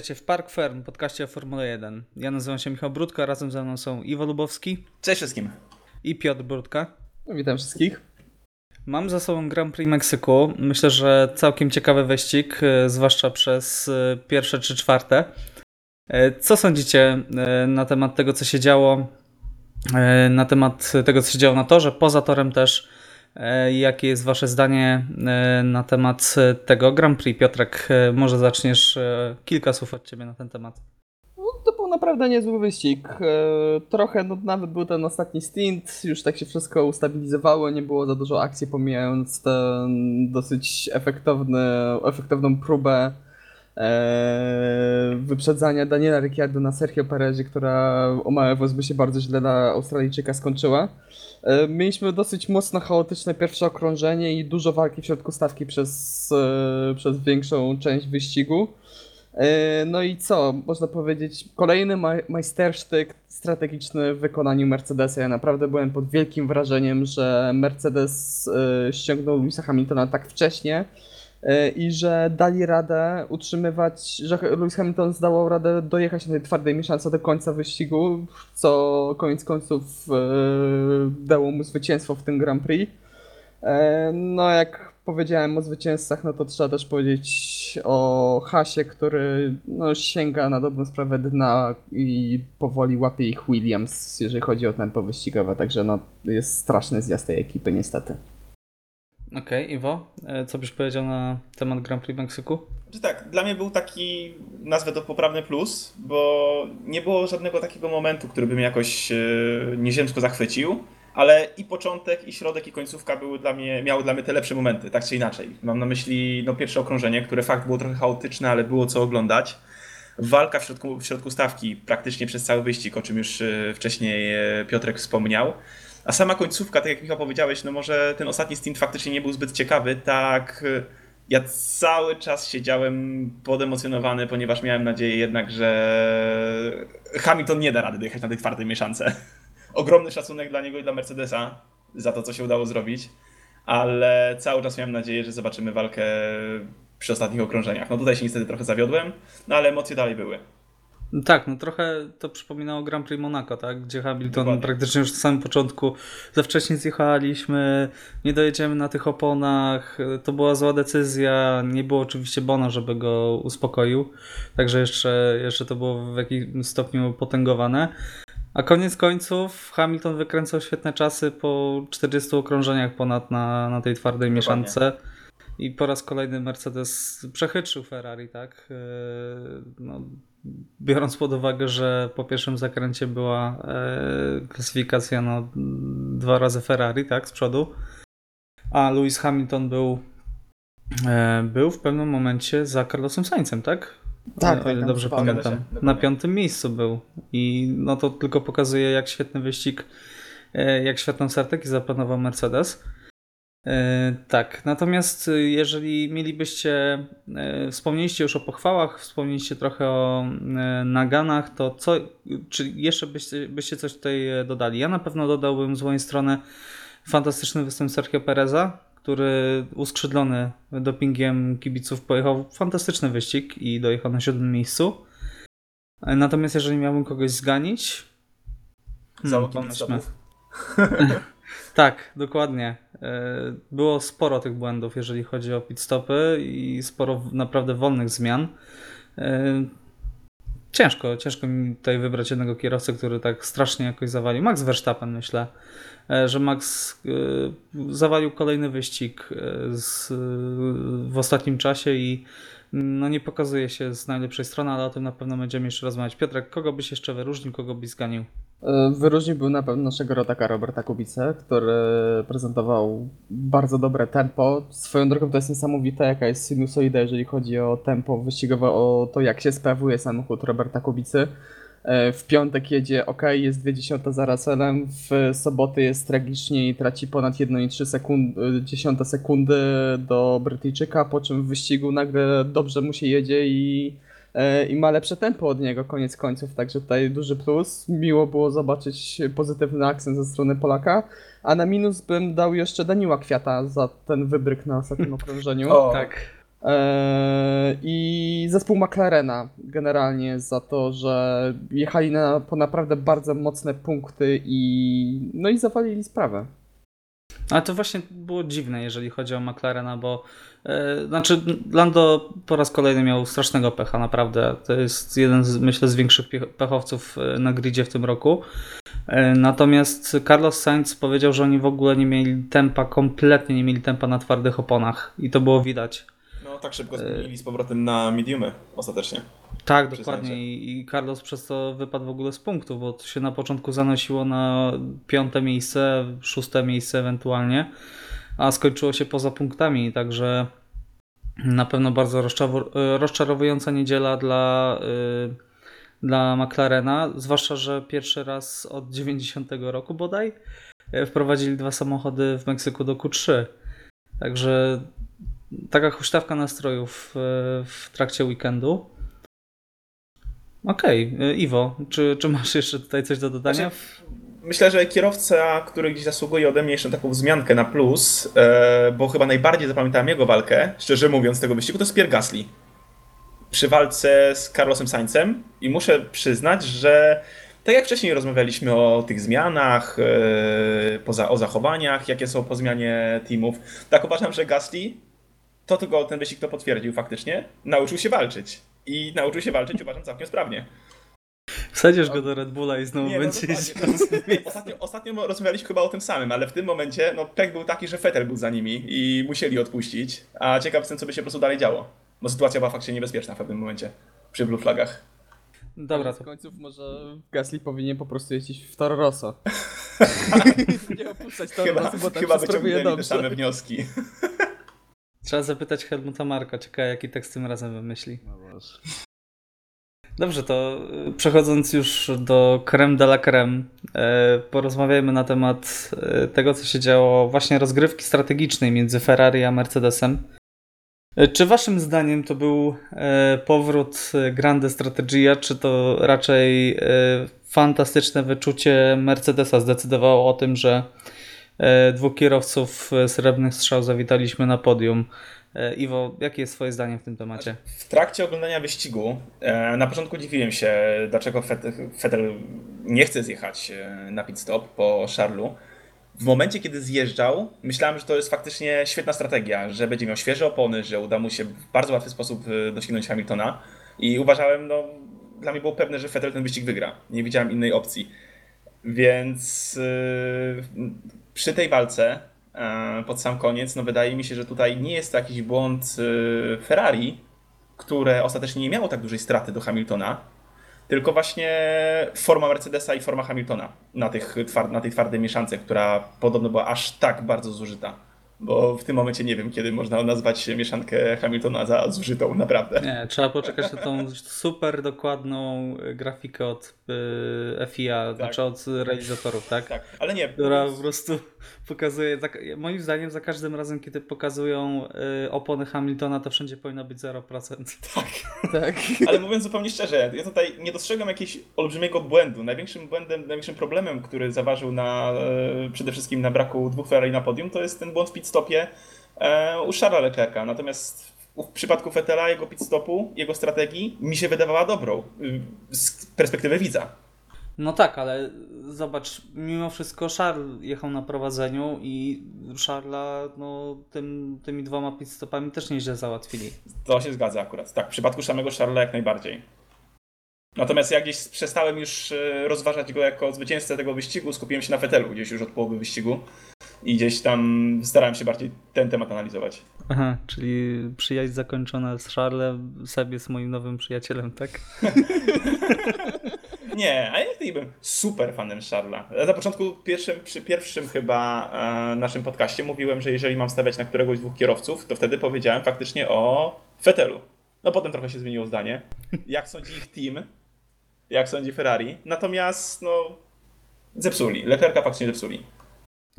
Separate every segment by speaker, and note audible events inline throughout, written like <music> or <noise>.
Speaker 1: Witajcie w Park Firm, podcaście o Formule 1. Ja nazywam się Michał Brudka, razem ze mną są Iwo Lubowski
Speaker 2: Cześć wszystkim.
Speaker 1: i Piotr Brudka.
Speaker 3: No, witam wszystkich.
Speaker 1: Mam za sobą Grand Prix Meksyku. Myślę, że całkiem ciekawy wyścig, e, zwłaszcza przez e, pierwsze czy czwarte. E, Co sądzicie na temat tego, co się działo? Na temat tego, co się działo na torze, poza torem też. E, Jakie jest Wasze zdanie e, na temat e, tego Grand Prix? Piotrek, może zaczniesz kilka słów od Ciebie na ten temat.
Speaker 3: No, to był naprawdę niezły wyścig. Trochę, no nawet był ten ostatni stint, już tak się wszystko ustabilizowało, nie było za dużo akcji, pomijając ten dosyć efektowny, efektowną próbę wyprzedzania Daniela Ricciardo na Sergio Perezie, która o małe włos się bardzo źle dla Australijczyka skończyła. E, Mieliśmy dosyć mocno chaotyczne pierwsze okrążenie i dużo walki w środku stawki przez, e, przez większą część wyścigu. E, No i co? Można powiedzieć, kolejny maj- majstersztyk strategiczny w wykonaniu Mercedesa. Ja naprawdę byłem pod wielkim wrażeniem, że Mercedes ściągnął Louisa Hamiltona tak wcześnie i że dali radę utrzymywać, że Lewis Hamilton zdawał radę dojechać na tej twardej mieszance do końca wyścigu, co koniec końców e, dało mu zwycięstwo w tym Grand Prix. E, No, jak powiedziałem o zwycięzcach, no to trzeba też powiedzieć o Hasie, który no, sięga na dobrą sprawę dna i powoli łapie ich Williams, jeżeli chodzi o tempo wyścigowe, także no, jest straszny zjazd tej ekipy niestety.
Speaker 1: Okej, Iwo, e, co byś powiedział na temat Grand Prix Meksyku?
Speaker 2: Tak, dla mnie był taki, nazwę to poprawny plus, bo nie było żadnego takiego momentu, który by mnie jakoś e, nieziemsko zachwycił, ale i początek, i środek, i końcówka były dla mnie, miały dla mnie te lepsze momenty, tak czy inaczej. Mam na myśli no, pierwsze okrążenie, które fakt było trochę chaotyczne, ale było co oglądać. Walka w środku, w środku stawki praktycznie przez cały wyścig, o czym już e, wcześniej Piotrek wspomniał. A sama końcówka, tak jak Michał powiedziałeś, no może ten ostatni stint faktycznie nie był zbyt ciekawy, tak e, ja cały czas siedziałem podemocjonowany, ponieważ miałem nadzieję jednak, że Hamilton nie da rady dojechać na tej twardej mieszance. <laughs> Ogromny szacunek dla niego i dla Mercedesa za to, co się udało zrobić, ale cały czas miałem nadzieję, że zobaczymy walkę przy ostatnich okrążeniach. No tutaj się niestety trochę zawiodłem, no ale emocje dalej były.
Speaker 1: Tak, no trochę to przypominało Grand Prix Monaco, tak? Gdzie Hamilton
Speaker 2: Dokładnie.
Speaker 1: praktycznie już na samym początku za wcześnie zjechaliśmy, nie dojedziemy na tych oponach, to była zła decyzja, nie było oczywiście Bona, żeby go uspokoił, także jeszcze, jeszcze to było w jakimś stopniu potęgowane. A koniec końców Hamilton wykręcał świetne czasy po 40 okrążeniach ponad na, na tej twardej mieszance. I po raz kolejny Mercedes przechytrzył Ferrari, tak? Biorąc pod uwagę, że po pierwszym zakręcie była e, klasyfikacja no, dwa razy Ferrari, tak, z przodu, a Lewis Hamilton był, e, był w pewnym momencie za Carlosem Sainzem, tak?
Speaker 3: Tak,
Speaker 1: o
Speaker 3: tak,
Speaker 1: ile dobrze
Speaker 3: zgadza
Speaker 1: pamiętam.
Speaker 2: się,
Speaker 1: Na piątym miejscu był. I no to tylko pokazuje, jak świetny wyścig, e, jak świetną strategię zaplanował Mercedes. E, Tak, natomiast e, jeżeli mielibyście, e, wspomnieliście już o pochwałach, wspomnieliście trochę o e, naganach, to co, czy jeszcze byście, byście coś tutaj dodali? Ja na pewno dodałbym z mojej strony fantastyczny występ Sergio Pereza, który uskrzydlony dopingiem kibiców pojechał fantastyczny wyścig i dojechał na siódmym miejscu. Natomiast jeżeli miałbym kogoś zganić,
Speaker 2: Załogi
Speaker 1: pomyślmy. <laughs> Tak, dokładnie. E, Było sporo tych błędów, jeżeli chodzi o pit stopy i sporo naprawdę wolnych zmian. E, Ciężko, ciężko mi tutaj wybrać jednego kierowcę, który tak strasznie jakoś zawalił. Max Verstappen myślę, e, że Max zawalił kolejny wyścig w ostatnim czasie i no nie pokazuje się z najlepszej strony, ale o tym na pewno będziemy jeszcze rozmawiać. Piotrek, kogo byś jeszcze wyróżnił, kogo byś zganił?
Speaker 3: E, Wyróżniłbym na pewno naszego rodaka Roberta Kubice, który prezentował bardzo dobre tempo. Swoją drogą to jest niesamowite, jaka jest sinusoida, jeżeli chodzi o tempo wyścigowe, o to jak się sprawuje samochód Roberta Kubicy. E, W piątek jedzie ok, jest 20 za Russellem, w soboty jest tragicznie i traci ponad 1,3 sekund, e, sekundy do Brytyjczyka, po czym w wyścigu nagle dobrze mu się jedzie i e, i ma lepsze tempo od niego koniec końców, także tutaj duży plus. Miło było zobaczyć pozytywny akcent ze strony Polaka, a na minus bym dał jeszcze Daniła Kwiata za ten wybryk na ostatnim <laughs> okrążeniu.
Speaker 2: O,
Speaker 1: Tak.
Speaker 3: E, I zespół McLarena generalnie za to, że jechali na, po naprawdę bardzo mocne punkty i no i zawalili sprawę.
Speaker 1: Ale to właśnie było dziwne, jeżeli chodzi o McLarena, bo e, znaczy Lando po raz kolejny miał strasznego pecha, naprawdę. To jest jeden, z, myślę, z większych pech- pechowców e, na gridzie w tym roku. Natomiast Carlos Sainz powiedział, że oni w ogóle nie mieli tempa, kompletnie nie mieli tempa na twardych oponach i to było widać.
Speaker 2: Tak szybko zmienili z powrotem na mediumy ostatecznie.
Speaker 1: Tak, dokładnie. I, Carlos przez to wypadł w ogóle z punktów, bo to się na początku zanosiło na piąte miejsce, szóste miejsce ewentualnie, a skończyło się poza punktami, także na pewno bardzo e, rozczarowująca niedziela dla, y, dla McLarena, zwłaszcza, że pierwszy raz od 90 roku bodaj e, wprowadzili dwa samochody w Meksyku do Q3. Także taka huśtawka nastrojów e, w trakcie weekendu. Okej, y, Iwo, czy, czy masz jeszcze tutaj coś do dodania?
Speaker 2: Znaczy, Myślę, że kierowca, który gdzieś zasługuje ode mnie jeszcze taką wzmiankę na plus, e, bo chyba najbardziej zapamiętałem jego walkę, szczerze mówiąc, tego wyścigu, to jest Pierre Gasly. Przy walce z Carlosem Saincem i muszę przyznać, że tak jak wcześniej rozmawialiśmy o tych zmianach, e, poza, o zachowaniach, jakie są po zmianie teamów, tak uważam, że Gasly, to tylko ten wyścig to potwierdził faktycznie, nauczył się walczyć. I nauczył się walczyć, uważam, całkiem sprawnie.
Speaker 1: Wsadzisz go do Red Bulla i znowu
Speaker 2: Nie, no
Speaker 1: będzie
Speaker 2: ostatnio, ostatnio rozmawialiśmy chyba o tym samym, ale w tym momencie no, pek był taki, że Fetel był za nimi i musieli odpuścić. A ciekaw jestem, co by się po prostu dalej działo. Bo sytuacja była faktycznie niebezpieczna w pewnym momencie przy Blue Flagach.
Speaker 1: Dobra,
Speaker 3: Z
Speaker 1: to
Speaker 3: końców może Gasly powinien po prostu jeździć w Toro Rosso. <laughs> nie opuszczać Toro
Speaker 2: Chyba,
Speaker 3: Rosso, bo tam
Speaker 2: chyba
Speaker 3: się sprawuje
Speaker 2: wyciągnęli te same
Speaker 3: dobrze.
Speaker 2: wnioski.
Speaker 1: Trzeba zapytać Helmuta Marka. Ciekawe, jaki tekst tym razem wymyśli.
Speaker 3: No
Speaker 1: Dobrze, to y, przechodząc już do creme de la creme, e, porozmawiajmy na temat e, tego, co się działo, właśnie rozgrywki strategicznej między Ferrari a Mercedesem. Czy waszym zdaniem to był powrót Grande Strategia, czy to raczej fantastyczne wyczucie Mercedesa zdecydowało o tym, że dwóch kierowców e, srebrnych strzał zawitaliśmy na podium? E, Iwo, jakie jest twoje zdanie w tym temacie?
Speaker 2: W trakcie oglądania wyścigu e, na początku dziwiłem się, dlaczego Fetel nie chce zjechać e, na pit stop po Charlu. W momencie, kiedy zjeżdżał, myślałem, że to jest faktycznie świetna strategia, że będzie miał świeże opony, że uda mu się w bardzo łatwy sposób e, dosięgnąć Hamiltona i uważałem, no, dla mnie było pewne, że Fetel ten wyścig wygra. Nie widziałem innej opcji. Więc e, przy tej walce e, pod sam koniec, no wydaje mi się, że tutaj nie jest to jakiś błąd e, Ferrari, które ostatecznie nie miało tak dużej straty do Hamiltona, tylko właśnie forma Mercedesa i forma Hamiltona na, tych na tej twardej mieszance, która podobno była aż tak bardzo zużyta. Bo w tym momencie nie wiem, kiedy można nazwać mieszankę Hamiltona za zużytą, naprawdę.
Speaker 1: Nie, trzeba poczekać na tą super dokładną grafikę od y, FIA, znaczy od realizatorów, tak?
Speaker 2: Tak, ale nie.
Speaker 1: Która po prostu pokazuje, tak, moim zdaniem za każdym razem, kiedy pokazują y, opony Hamiltona, to wszędzie powinno być 0%. <laughs>
Speaker 3: Tak.
Speaker 2: Ale mówiąc zupełnie szczerze, ja tutaj nie dostrzegam jakiegoś olbrzymiego błędu. Największym błędem, największym problemem, który zaważył na, e, przede wszystkim na braku dwóch Ferrari na podium, to jest ten błąd pit stopie e, u Charlesa Leclerca. Natomiast w przypadku Vettela, jego pit stopu, jego strategii mi się wydawała dobrą y, z perspektywy widza.
Speaker 1: No tak, ale zobacz, mimo wszystko Charles jechał na prowadzeniu i Charla no, tym, tymi dwoma pitstopami też nieźle załatwili.
Speaker 2: To się zgadza akurat. Tak, w przypadku samego Charlesa jak najbardziej. Natomiast ja gdzieś przestałem już e, rozważać go jako zwycięzcę tego wyścigu, skupiłem się na Vettelu gdzieś już od połowy wyścigu i gdzieś tam starałem się bardziej ten temat analizować.
Speaker 1: Aha, czyli przyjaźń zakończona z Charlesem, Seb jest moim nowym przyjacielem, tak? <laughs>
Speaker 2: Nie, a ja nigdy nie byłem super fanem Charla. Na początku pierwszym, przy pierwszym chyba e, naszym podcaście mówiłem, że jeżeli mam stawiać na któregoś z dwóch kierowców, to wtedy powiedziałem faktycznie o Vettelu. No potem trochę się zmieniło zdanie. Jak sądzi ich team, jak sądzi Ferrari. Natomiast no zepsuli. Leclerca faktycznie zepsuli.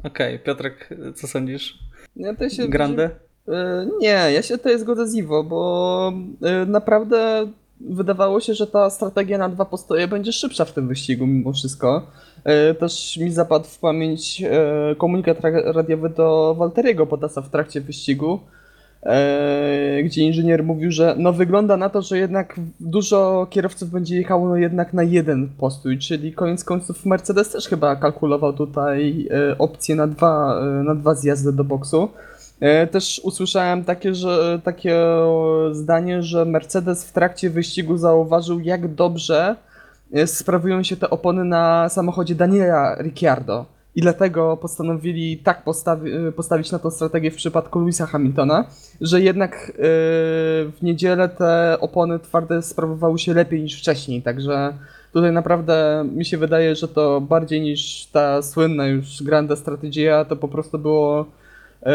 Speaker 1: Okej, Piotrek, co sądzisz?
Speaker 3: Ja to się
Speaker 1: Grande?
Speaker 3: Y, Nie, ja się tutaj zgodzę z Iwo, bo y, naprawdę wydawało się, że ta strategia na dwa postoje będzie szybsza w tym wyścigu mimo wszystko. Y, Też mi zapadł w pamięć komunikat ra- radiowy do Walteriego Bottasa w trakcie wyścigu, gdzie inżynier mówił, że no wygląda na to, że jednak dużo kierowców będzie jechało no jednak na jeden postój, czyli koniec końców Mercedes też chyba kalkulował tutaj e, opcję na dwa, e, na dwa zjazdy do boksu. E, Też usłyszałem takie, że, takie zdanie, że Mercedes w trakcie wyścigu zauważył, jak dobrze e, sprawują się te opony na samochodzie Daniela Ricciardo. I dlatego postanowili tak postawi e, postawić na tą strategię w przypadku Louisa Hamiltona, że jednak e, w niedzielę te opony twarde sprawowały się lepiej niż wcześniej. Także tutaj naprawdę mi się wydaje, że to bardziej niż ta słynna już Grande Strategia, to po prostu było e,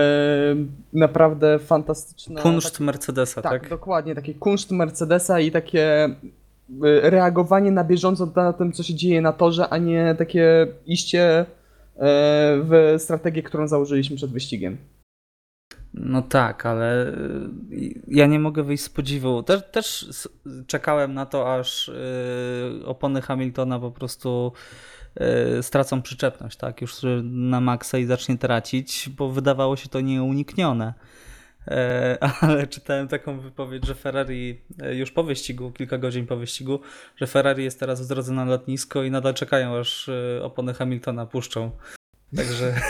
Speaker 3: naprawdę fantastyczne.
Speaker 1: Kunszt Mercedesa,
Speaker 3: tak,
Speaker 1: tak?
Speaker 3: dokładnie, taki kunszt Mercedesa i takie e, reagowanie na bieżąco na tym, co się dzieje na torze, a nie takie iście w strategię, którą założyliśmy przed wyścigiem.
Speaker 1: No tak, ale y, ja nie mogę wyjść z podziwu. Też, też czekałem na to, aż y, opony Hamiltona po prostu stracą przyczepność, tak? Już na maksa i zacznie tracić, bo wydawało się to nieuniknione. E, <laughs> Ale czytałem taką wypowiedź, że Ferrari e, już po wyścigu, kilka godzin po wyścigu, że Ferrari jest teraz w drodze na lotnisko i nadal czekają, aż y, opony Hamiltona puszczą. Także <laughs>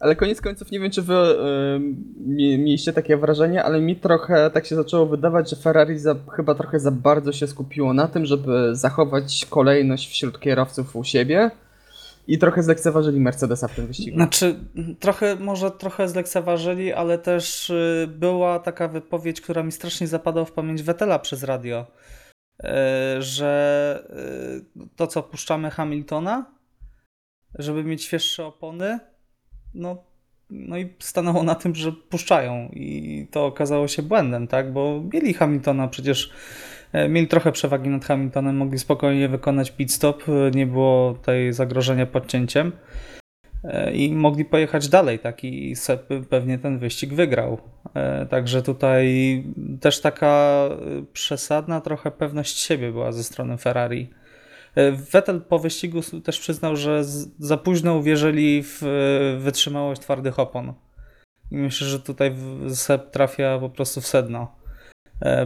Speaker 3: Ale koniec końców nie wiem, czy wy y, mie- mieliście takie wrażenie, ale mi trochę tak się zaczęło wydawać, że Ferrari za, chyba trochę za bardzo się skupiło na tym, żeby zachować kolejność wśród kierowców u siebie i trochę zlekceważyli Mercedesa w tym wyścigu.
Speaker 1: Znaczy, trochę, może trochę zlekceważyli, ale też y, była taka wypowiedź, która mi strasznie zapadła w pamięć Vettela przez radio, y, że y, to, co puszczamy Hamiltona, żeby mieć świeższe opony, no, no i stanęło na tym, że puszczają i to okazało się błędem, tak, bo mieli Hamiltona przecież Mieli trochę przewagi nad Hamiltonem, mogli spokojnie wykonać pit stop, e, nie było tutaj zagrożenia podcięciem. E, i mogli pojechać dalej, tak i Sepp pewnie ten wyścig wygrał. E, Także tutaj też taka e, przesadna trochę pewność siebie była ze strony Ferrari. E, Vettel po wyścigu też przyznał, że za późno uwierzyli w e, wytrzymałość twardych opon. I myślę, że tutaj Sepp trafia po prostu w sedno e,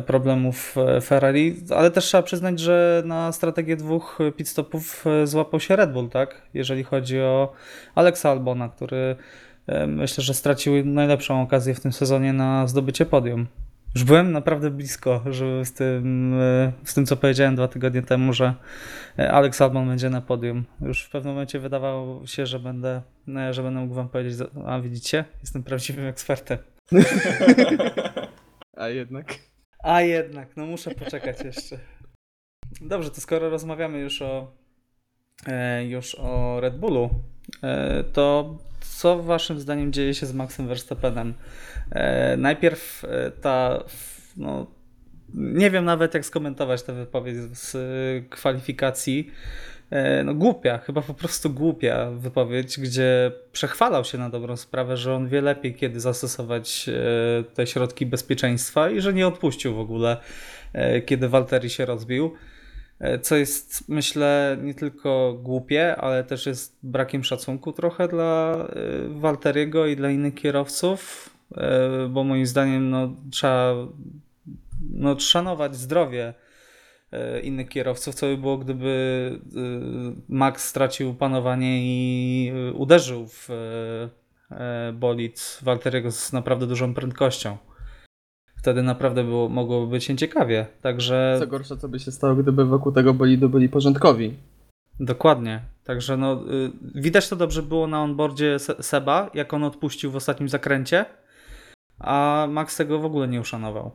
Speaker 1: problemów e, Ferrari, ale też trzeba przyznać, że na strategię dwóch pit stopów e, złapał się Red Bull, tak? Jeżeli chodzi o Alexa Albona, który e, myślę, że stracił najlepszą okazję w tym sezonie na zdobycie podium. Już byłem naprawdę blisko, żeby z tym, e, z tym co powiedziałem dwa tygodnie temu, że e, Alex Albon będzie na podium. Już w pewnym momencie wydawało się, że będę, e, że będę mógł wam powiedzieć, a widzicie, jestem prawdziwym ekspertem. <laughs> <laughs>
Speaker 3: A jednak.
Speaker 1: A jednak, no muszę poczekać jeszcze. Dobrze, to skoro rozmawiamy już o, e, już o Red Bullu, e, to co waszym zdaniem dzieje się z Maxem Verstappenem? E, najpierw ta, no, nie wiem nawet jak skomentować tę wypowiedź z kwalifikacji. E, No głupia, chyba po prostu głupia wypowiedź, gdzie przechwalał się na dobrą sprawę, że on wie lepiej, kiedy zastosować e, te środki bezpieczeństwa i że nie odpuścił w ogóle, e, kiedy Walteri się rozbił. Co jest, myślę, nie tylko głupie, ale też jest brakiem szacunku trochę dla Walteriego i dla innych kierowców, bo moim zdaniem no, trzeba no, szanować zdrowie innych kierowców, co by było, gdyby e, Max stracił panowanie i e, uderzył w e, e, bolid Walteriego z naprawdę dużą prędkością. Wtedy naprawdę było, mogłoby być nieciekawie. Także
Speaker 3: Co gorsza, co by się stało, gdyby wokół tego bolidu byli porządkowi.
Speaker 1: Dokładnie. Także no, y, widać to dobrze było na onboardzie Se- Seba, jak on odpuścił w ostatnim zakręcie, a Max tego w ogóle nie uszanował.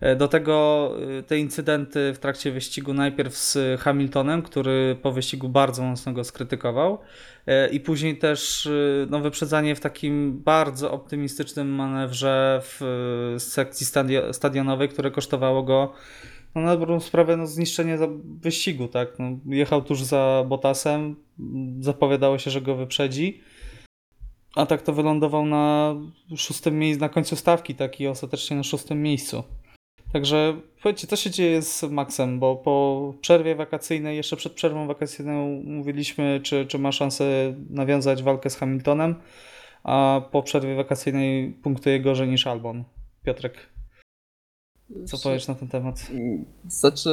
Speaker 1: E, Do tego y, te incydenty w trakcie wyścigu najpierw z Hamiltonem, który po wyścigu bardzo mocno go skrytykował e, i później też no, wyprzedzanie w takim bardzo optymistycznym manewrze w sekcji stadio- stadionowej, które kosztowało go no na dobrą sprawę no, zniszczenie wyścigu, tak? No, jechał tuż za Bottasem, m, zapowiadało się, że go wyprzedzi, a tak to wylądował na szóstym miejscu, na końcu stawki, tak i ostatecznie na szóstym miejscu. Także powiedzcie, co się dzieje z Maxem, bo po przerwie wakacyjnej, jeszcze przed przerwą wakacyjną mówiliśmy, czy, czy ma szansę nawiązać walkę z Hamiltonem, a po przerwie wakacyjnej punktuje gorzej niż Albon. Piotrek, co powiesz na ten temat?
Speaker 3: Znaczy,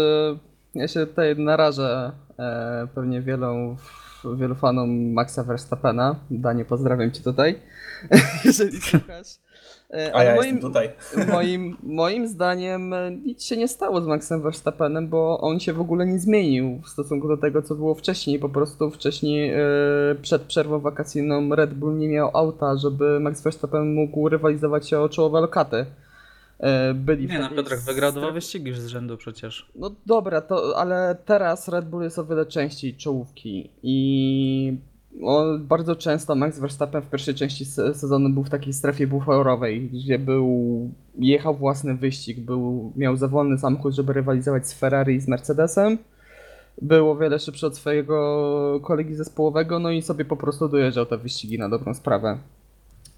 Speaker 3: ja się tutaj narażę e, pewnie wielu, wielu fanom Maxa Verstappena. Danie, pozdrawiam cię tutaj, <laughs> jeżeli słuchasz. E,
Speaker 2: A ja
Speaker 3: moim,
Speaker 2: jestem tutaj. <laughs>
Speaker 3: moim, moim zdaniem e, nic się nie stało z Maxem Verstappenem, bo on się w ogóle nie zmienił w stosunku do tego, co było wcześniej. Po prostu wcześniej e, przed przerwą wakacyjną Red Bull nie miał auta, żeby Max Verstappen mógł rywalizować się o czołowe lokaty. Byli w
Speaker 1: Nie no,
Speaker 3: takiej
Speaker 1: Piotrek wygrał dwa wyścigi z rzędu przecież.
Speaker 3: no dobra, to, ale teraz Red Bull jest o wiele częściej czołówki i bardzo często Max Verstappen w pierwszej części se- sezonu był w takiej strefie buforowej, gdzie był, jechał własny wyścig, był, miał za wolny samochód, żeby rywalizować z Ferrari i z Mercedesem. Był o wiele szybszy od swojego kolegi zespołowego, no i sobie po prostu dojeżdżał te wyścigi na dobrą sprawę.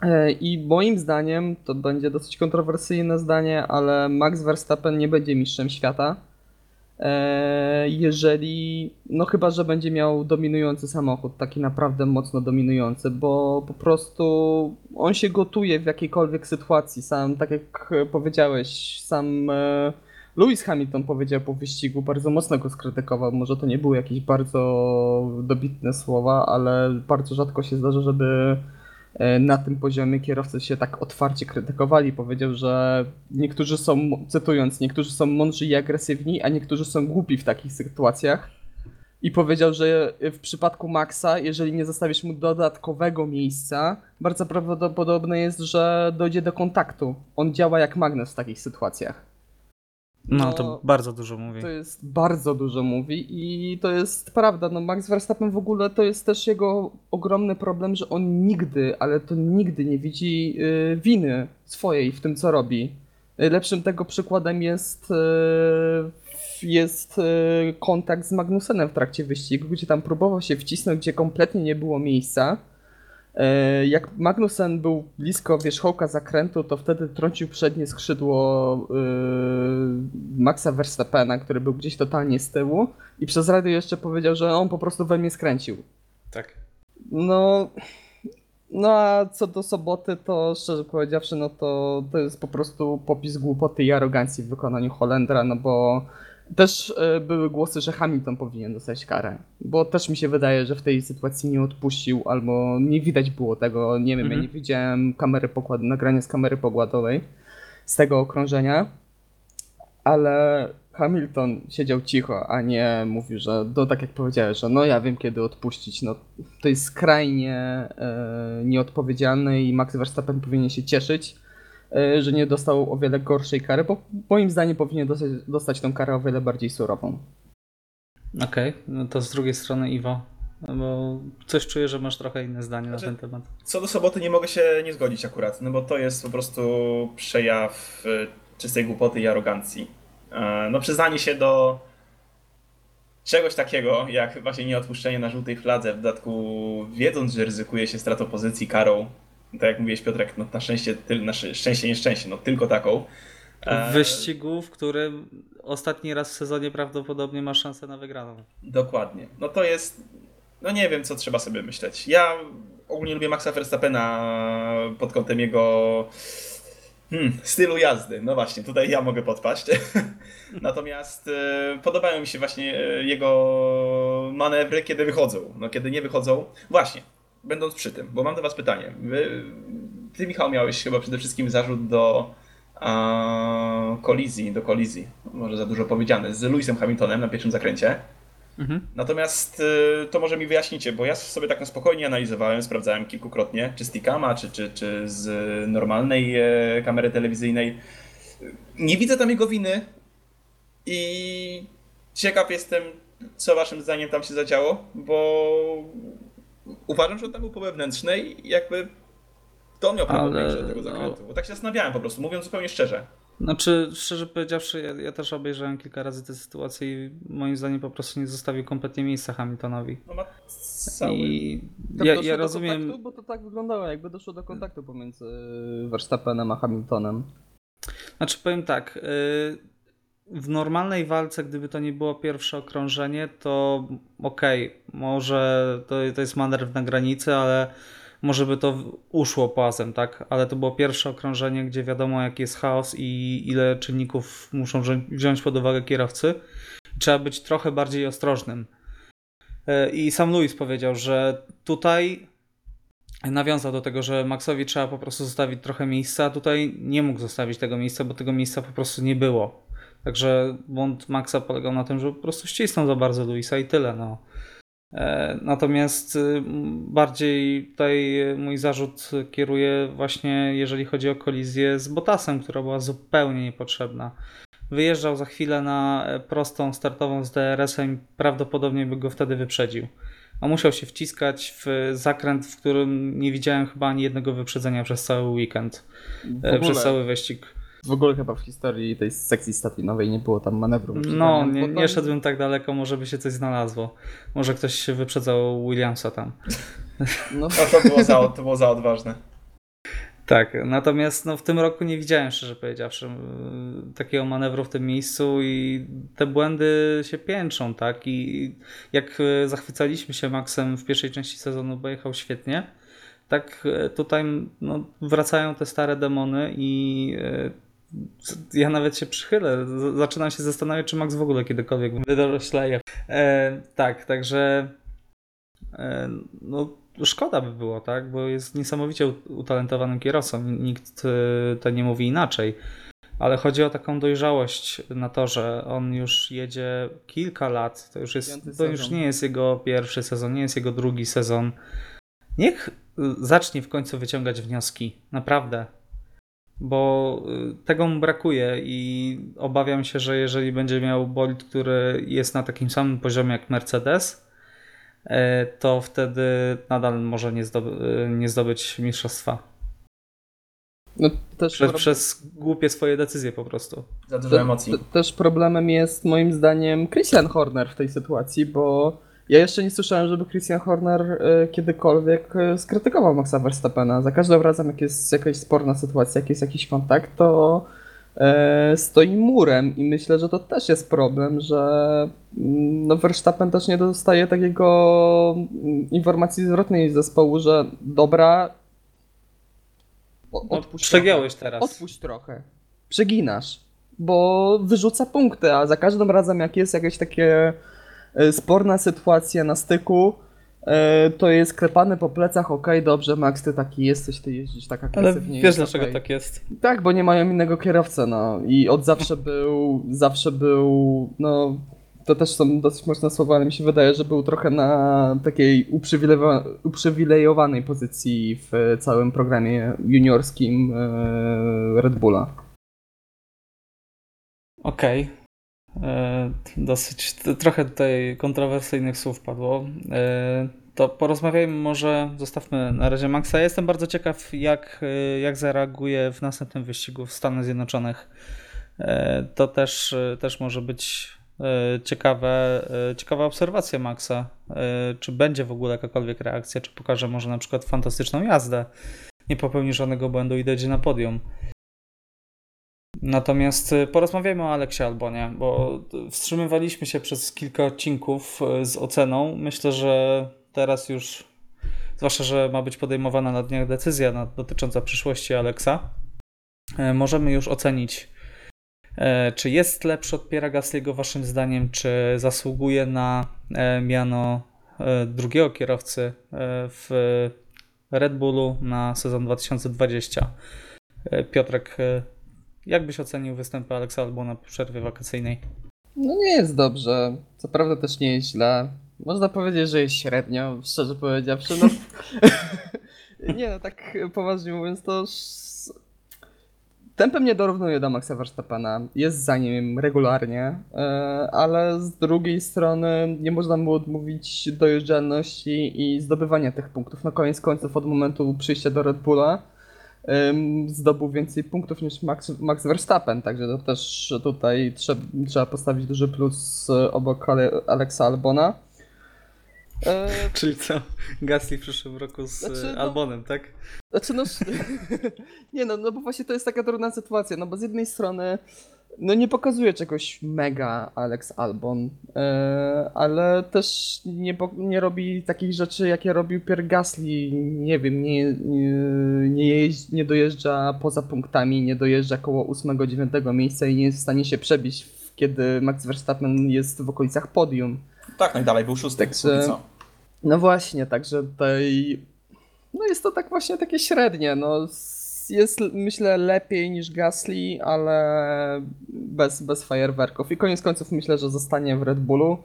Speaker 3: E, I moim zdaniem, to będzie dosyć kontrowersyjne zdanie, ale Max Verstappen nie będzie mistrzem świata. E, Jeżeli, no chyba, że będzie miał dominujący samochód, taki naprawdę mocno dominujący, bo po prostu on się gotuje w jakiejkolwiek sytuacji. Sam, tak jak powiedziałeś, sam e, Lewis Hamilton powiedział po wyścigu, bardzo mocno go skrytykował. Może to nie były jakieś bardzo dobitne słowa, ale bardzo rzadko się zdarza, żeby na tym poziomie kierowcy się tak otwarcie krytykowali. Powiedział, że niektórzy są, cytując, niektórzy są mądrzy i agresywni, a niektórzy są głupi w takich sytuacjach. I powiedział, że w przypadku Maxa, jeżeli nie zostawisz mu dodatkowego miejsca, bardzo prawdopodobne jest, że dojdzie do kontaktu. On działa jak magnes w takich sytuacjach.
Speaker 1: No, to bardzo dużo mówi.
Speaker 3: To jest bardzo dużo mówi i to jest prawda. No Max Verstappen w ogóle to jest też jego ogromny problem, że on nigdy, ale to nigdy nie widzi y, winy swojej w tym, co robi. Lepszym tego przykładem jest, y, jest y, kontakt z Magnusenem w trakcie wyścigu, gdzie tam próbował się wcisnąć, gdzie kompletnie nie było miejsca. E, Jak Magnussen był blisko wierzchołka zakrętu, to wtedy trącił przednie skrzydło yy, Maxa Verstappena, który był gdzieś totalnie z tyłu i przez radio jeszcze powiedział, że on po prostu we mnie skręcił.
Speaker 1: Tak.
Speaker 3: No, no a co do soboty, to szczerze powiedziawszy, no to, to jest po prostu popis głupoty i arogancji w wykonaniu Holendra, no bo też e, były głosy, że Hamilton powinien dostać karę, bo też mi się wydaje, że w tej sytuacji nie odpuścił, albo nie widać było tego, nie wiem,
Speaker 1: Mhm.
Speaker 3: ja nie widziałem kamery pokładu, nagrania z kamery pokładowej z tego okrążenia, ale Hamilton siedział cicho, a nie mówił, że no tak jak powiedziałeś, że no ja wiem kiedy odpuścić. No to jest skrajnie e, nieodpowiedzialne i Max Verstappen powinien się cieszyć, że nie dostał o wiele gorszej kary, bo moim zdaniem powinien dostać, dostać tą karę o wiele bardziej surową.
Speaker 1: Okej, no to z drugiej strony Iwo, no bo coś czuję, że masz trochę inne zdanie na
Speaker 2: Znaczy-
Speaker 1: ten temat.
Speaker 2: Co do soboty nie mogę się nie zgodzić akurat, no bo to jest po prostu przejaw y, czystej głupoty i arogancji. E, No przyznanie się do czegoś takiego, jak właśnie nieodpuszczenie na żółtej fladze, w dodatku wiedząc, że ryzykuje się stratą pozycji karą, tak jak mówiłeś Piotrek, no na szczęście, tyl, na sz- szczęście, nieszczęście, no tylko taką. E,
Speaker 1: W wyścigu, w którym ostatni raz w sezonie prawdopodobnie masz szansę na wygraną.
Speaker 2: Dokładnie. No to jest. No nie wiem, co trzeba sobie myśleć. Ja ogólnie lubię Maxa Verstappena pod kątem jego hmm, stylu jazdy. No właśnie, tutaj ja mogę podpaść. <laughs> Natomiast e, podobają mi się właśnie e, jego manewry, kiedy wychodzą. No kiedy nie wychodzą. Właśnie, będąc przy tym, bo mam do Was pytanie. Wy, ty, Michał, miałeś chyba przede wszystkim zarzut do a, kolizji, do kolizji, może za dużo powiedziane, z Lewisem Hamiltonem na pierwszym zakręcie.
Speaker 1: Mhm.
Speaker 2: Natomiast y, to może mi wyjaśnicie, bo ja sobie tak na spokojnie analizowałem, sprawdzałem kilkukrotnie, czy z Tikama, czy, czy, czy z normalnej e, kamery telewizyjnej. Nie widzę tam jego winy i ciekaw jestem, co waszym zdaniem tam się zadziało, bo uważam, że on tam był po wewnętrznej i jakby to on miał prawo
Speaker 1: Ale,
Speaker 2: większe do tego
Speaker 1: no-
Speaker 2: zakrętu, bo tak się zastanawiałem po prostu, mówiąc zupełnie szczerze.
Speaker 1: Znaczy, szczerze powiedziawszy, ja, ja też obejrzałem kilka razy tę sytuację i moim zdaniem po prostu nie zostawił kompletnie miejsca Hamiltonowi.
Speaker 2: No ma cały...
Speaker 1: I
Speaker 3: Tak
Speaker 1: ja, ja rozumiem.
Speaker 3: Kontaktu, bo to tak wyglądało, jakby doszło do kontaktu pomiędzy Verstappenem a Hamiltonem.
Speaker 1: Znaczy powiem tak. y, W normalnej walce, gdyby to nie było pierwsze okrążenie, to okej, może to, to jest manewr na granicy, ale może by to uszło płazem, tak? Ale to było pierwsze okrążenie, gdzie wiadomo jaki jest chaos i ile czynników muszą wzią- wziąć pod uwagę kierowcy. Trzeba być trochę bardziej ostrożnym. E, I sam Luis powiedział, że tutaj nawiązał do tego, że Maxowi trzeba po prostu zostawić trochę miejsca, a tutaj nie mógł zostawić tego miejsca, bo tego miejsca po prostu nie było. Także błąd Maxa polegał na tym, że po prostu ścisnął za bardzo Luisa i tyle. No. E, Natomiast y, bardziej tutaj mój zarzut kieruje właśnie, jeżeli chodzi o kolizję z Bottasem, która była zupełnie niepotrzebna. Wyjeżdżał za chwilę na e, prostą startową z DRS-em i prawdopodobnie by go wtedy wyprzedził. A musiał się wciskać w zakręt, w którym nie widziałem chyba ani jednego wyprzedzenia przez cały weekend, e,
Speaker 3: ogóle,
Speaker 1: przez cały wyścig.
Speaker 3: W ogóle chyba w historii tej sekcji statinowej nie było tam manewru.
Speaker 1: No, nie, nie szedłem tak daleko, może by się coś znalazło. Może ktoś się wyprzedzał Williamsa tam. <laughs>
Speaker 3: No,
Speaker 2: to było za, to było za odważne.
Speaker 1: Tak, natomiast no, w tym roku nie widziałem, szczerze powiedziawszy, takiego manewru w tym miejscu i te błędy się piętrzą, tak? I jak yy, zachwycaliśmy się Maxem w pierwszej części sezonu, bo jechał świetnie, tak yy, tutaj no, wracają te stare demony i yy, ja nawet się przychylę. Zaczynam się zastanawiać, czy Max w ogóle kiedykolwiek wydorośleje. E, tak, także e, no, szkoda by było, tak? Bo jest niesamowicie ut- utalentowanym kierowcą. Nikt e, to nie mówi inaczej. Ale chodzi o taką dojrzałość na to, że on już jedzie kilka lat. To już, jest, to już nie jest jego pierwszy sezon, nie jest jego drugi sezon. Niech y, zacznie w końcu wyciągać wnioski. Naprawdę. Bo y, tego mu brakuje i obawiam się, że jeżeli będzie miał bolid, który jest na takim samym poziomie jak Mercedes, e, to wtedy nadal może nie, zdoby, y, nie zdobyć mistrzostwa.
Speaker 3: no, też
Speaker 1: Przez, przez głupie swoje decyzje po prostu.
Speaker 2: Za dużo emocji.
Speaker 3: te- Też problemem jest moim zdaniem Christian Horner w tej sytuacji, bo ja jeszcze nie słyszałem, żeby Christian Horner e, kiedykolwiek e, skrytykował Maxa Verstappena. Za każdym razem, jak jest jakaś sporna sytuacja, jak jest jakiś kontakt, to e, stoi murem i myślę, że to też jest problem, że mm, no Verstappen też nie dostaje takiego mm, informacji zwrotnej z zespołu, że dobra,
Speaker 1: No,
Speaker 3: odpuść
Speaker 1: przegiąłeś
Speaker 3: trochę.
Speaker 1: teraz.
Speaker 3: Odpuść trochę. Przeginasz. Bo wyrzuca punkty, a za każdym razem jak jest jakaś takie sporna sytuacja na styku, e, to jest klepany po plecach, okej, dobrze, Max, ty taki jesteś, ty jeździsz tak
Speaker 1: Ale
Speaker 3: agresywnie.
Speaker 1: wiesz
Speaker 3: jest
Speaker 1: dlaczego
Speaker 3: okej.
Speaker 1: tak jest?
Speaker 3: Tak, bo nie mają innego kierowcę, no. I od zawsze był, zawsze był, no... To też są dosyć mocne słowa, ale mi się wydaje, że był trochę na takiej uprzywilejowa- uprzywilejowanej pozycji w całym programie juniorskim e, Red Bulla.
Speaker 1: Okej. E, Dosyć, t- trochę tutaj kontrowersyjnych słów padło. E, To porozmawiajmy może, zostawmy na razie Maxa. Ja jestem bardzo ciekaw, jak, e, jak zareaguje w następnym wyścigu w Stanach Zjednoczonych. E, To też, e, też może być e, ciekawe, e, ciekawa obserwacja Maxa. E, Czy będzie w ogóle jakakolwiek reakcja, czy pokaże może na przykład fantastyczną jazdę, nie popełni żadnego błędu i dojdzie na podium. Natomiast y, porozmawiajmy o Aleksie Albonie, bo wstrzymywaliśmy się przez kilka odcinków y, z oceną. Myślę, że teraz już, zwłaszcza, że ma być podejmowana na dniach decyzja dotycząca przyszłości Aleksa, y, możemy już ocenić, czy jest lepszy od Piera Gasly'ego waszym zdaniem, czy zasługuje na y, miano y, drugiego kierowcy y, w Red Bullu na sezon 2020. Y, Piotrek, jak byś ocenił występy Aleksa Albona po przerwie wakacyjnej?
Speaker 3: No nie jest dobrze. Co prawda też nie jest źle. Można powiedzieć, że jest średnio, szczerze powiedziawszy. No... <laughs> nie no, tak poważnie mówiąc, to tempem nie dorównuje do Maxa Verstappena. Jest za nim regularnie, e, ale z drugiej strony nie można mu odmówić dojeżdżalności i zdobywania tych punktów. Na koniec końców od momentu przyjścia do Red Bulla zdobył więcej punktów niż Max, Max Verstappen, także to też tutaj trzeba, trzeba postawić duży plus e, obok Ale, Alexa Albona. E, <laughs>
Speaker 1: Czyli co? Gasly w przyszłym roku z
Speaker 3: Znaczy,
Speaker 1: e,
Speaker 3: no-
Speaker 1: Albonem, tak?
Speaker 3: Znaczy no, <laughs> nie no, no bo właśnie to jest taka trudna sytuacja, no bo z jednej strony no nie pokazuje czegoś mega Alex Albon, e, ale też nie, nie robi takich rzeczy, jakie robił Pierre Gasly. Nie wiem, nie, nie, jeździ, nie dojeżdża poza punktami, nie dojeżdża koło 8-9 miejsca i nie jest w stanie się przebić, kiedy Max Verstappen jest w okolicach podium.
Speaker 2: Tak, najdalej był szósty.
Speaker 3: Także-. No właśnie, także tutaj. No jest to tak właśnie takie średnie. No, jest myślę lepiej niż Gasly, ale bez, bez fajerwerków. I koniec końców myślę, że zostanie w Red Bullu,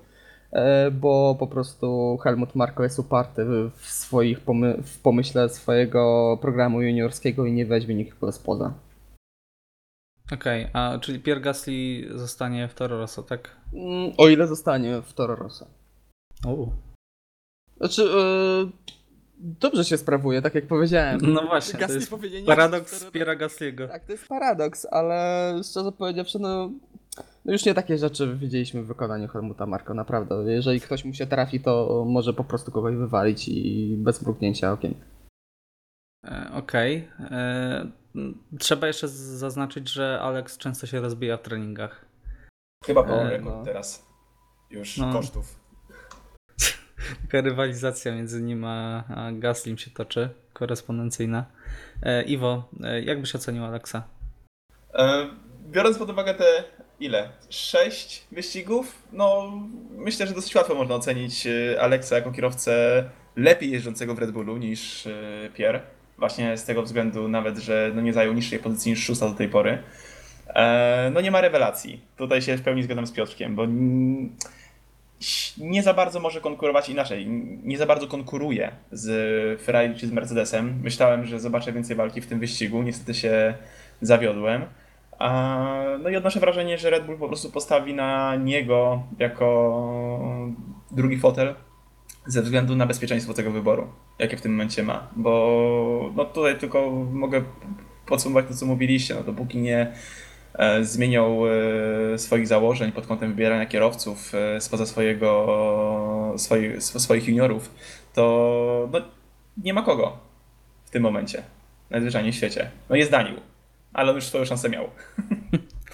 Speaker 3: e, bo po prostu Helmut Marko jest uparty w, swoich pomy- w pomyśle swojego programu juniorskiego i nie weźmie nikogo spoza.
Speaker 1: Okej, a czyli Pierre Gasly zostanie w Toro Rosso, tak?
Speaker 3: Mm, O ile zostanie w Toro Rosso.
Speaker 1: U.
Speaker 3: Znaczy, e, dobrze się sprawuje, tak jak powiedziałem.
Speaker 1: No właśnie, to jest
Speaker 3: powinien
Speaker 1: paradoks
Speaker 3: jechać w Toro
Speaker 1: Pierre'a Gasly'ego.
Speaker 3: Tak, to jest paradoks, ale szczerze powiedziawszy, no, no już nie takie rzeczy widzieliśmy w wykonaniu Helmuta Marko, naprawdę. Jeżeli ktoś mu się trafi, to może po prostu kogoś wywalić i bez mrugnięcia okiem.
Speaker 1: E, Okej. E, m, Trzeba jeszcze zaznaczyć, że Alex często się rozbija w treningach.
Speaker 2: Chyba po
Speaker 1: E,
Speaker 2: rekord
Speaker 3: no.
Speaker 2: teraz. Już
Speaker 1: No.
Speaker 2: kosztów.
Speaker 1: Taka <laughs> rywalizacja między nim a, Gaslym się toczy, korespondencyjna. E, Iwo, e, jak byś ocenił Alexa?
Speaker 2: E, Biorąc pod uwagę te ile? Sześć wyścigów? No, myślę, że dosyć łatwo można ocenić e, Alexa jako kierowcę lepiej jeżdżącego w Red Bullu niż e, Pierre. Właśnie z tego względu nawet, że no nie zajął niższej pozycji niż szósta do tej pory. No nie ma rewelacji. Tutaj się w pełni zgadzam z Piotrkiem, bo nie za bardzo może konkurować inaczej. Nie za bardzo konkuruje z Ferrari czy z Mercedesem. Myślałem, że zobaczę więcej walki w tym wyścigu. Niestety się zawiodłem. No i odnoszę wrażenie, że Red Bull po prostu postawi na niego jako drugi fotel ze względu na bezpieczeństwo tego wyboru, jakie w tym momencie ma. Bo no tutaj tylko mogę podsumować to, co mówiliście. No, dopóki nie e, zmienią e, swoich założeń pod kątem wybierania kierowców e, spoza swojego, swoich, sw- swoich juniorów, to no, nie ma kogo w tym momencie. Najzwyczajniej w świecie. No jest Daniel, ale on już swoją szansę miał. <laughs>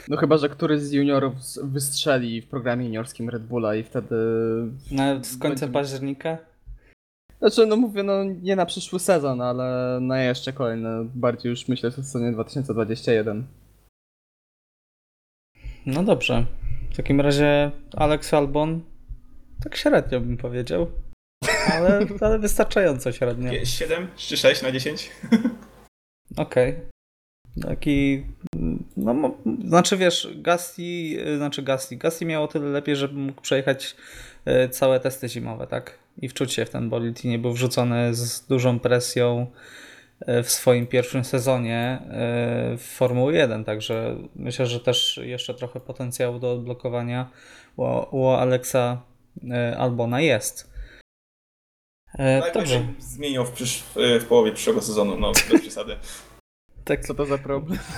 Speaker 3: No chyba, że któryś z juniorów wystrzeli w programie juniorskim Red Bulla i wtedy...
Speaker 1: Nawet z końcem
Speaker 3: Będzie-
Speaker 1: października?
Speaker 3: Znaczy, no mówię, no nie na przyszły sezon, ale na jeszcze kolejny, bardziej już myślę w sezonie 2021.
Speaker 1: No dobrze. W takim razie Alex Albon tak średnio bym powiedział. Ale, <laughs> ale wystarczająco średnio.
Speaker 2: 7 czy 6 na 10? <laughs>
Speaker 1: Okej. Taki. No, znaczy wiesz, Gasly, y, znaczy Gasly. Gasly miał o tyle lepiej, że mógł przejechać y, całe testy zimowe, tak? I wczuć się w ten bolid i nie był wrzucony z dużą presją w swoim pierwszym sezonie y, w Formuły 1, także myślę, że też jeszcze trochę potencjału do odblokowania u, Alexa y, Albona jest. E,
Speaker 2: Tak,
Speaker 1: Dobrze,
Speaker 2: się zmienią w, przysz- w połowie przyszłego sezonu, no bez <laughs> przesady.
Speaker 1: tak
Speaker 3: Co to za problem? <laughs>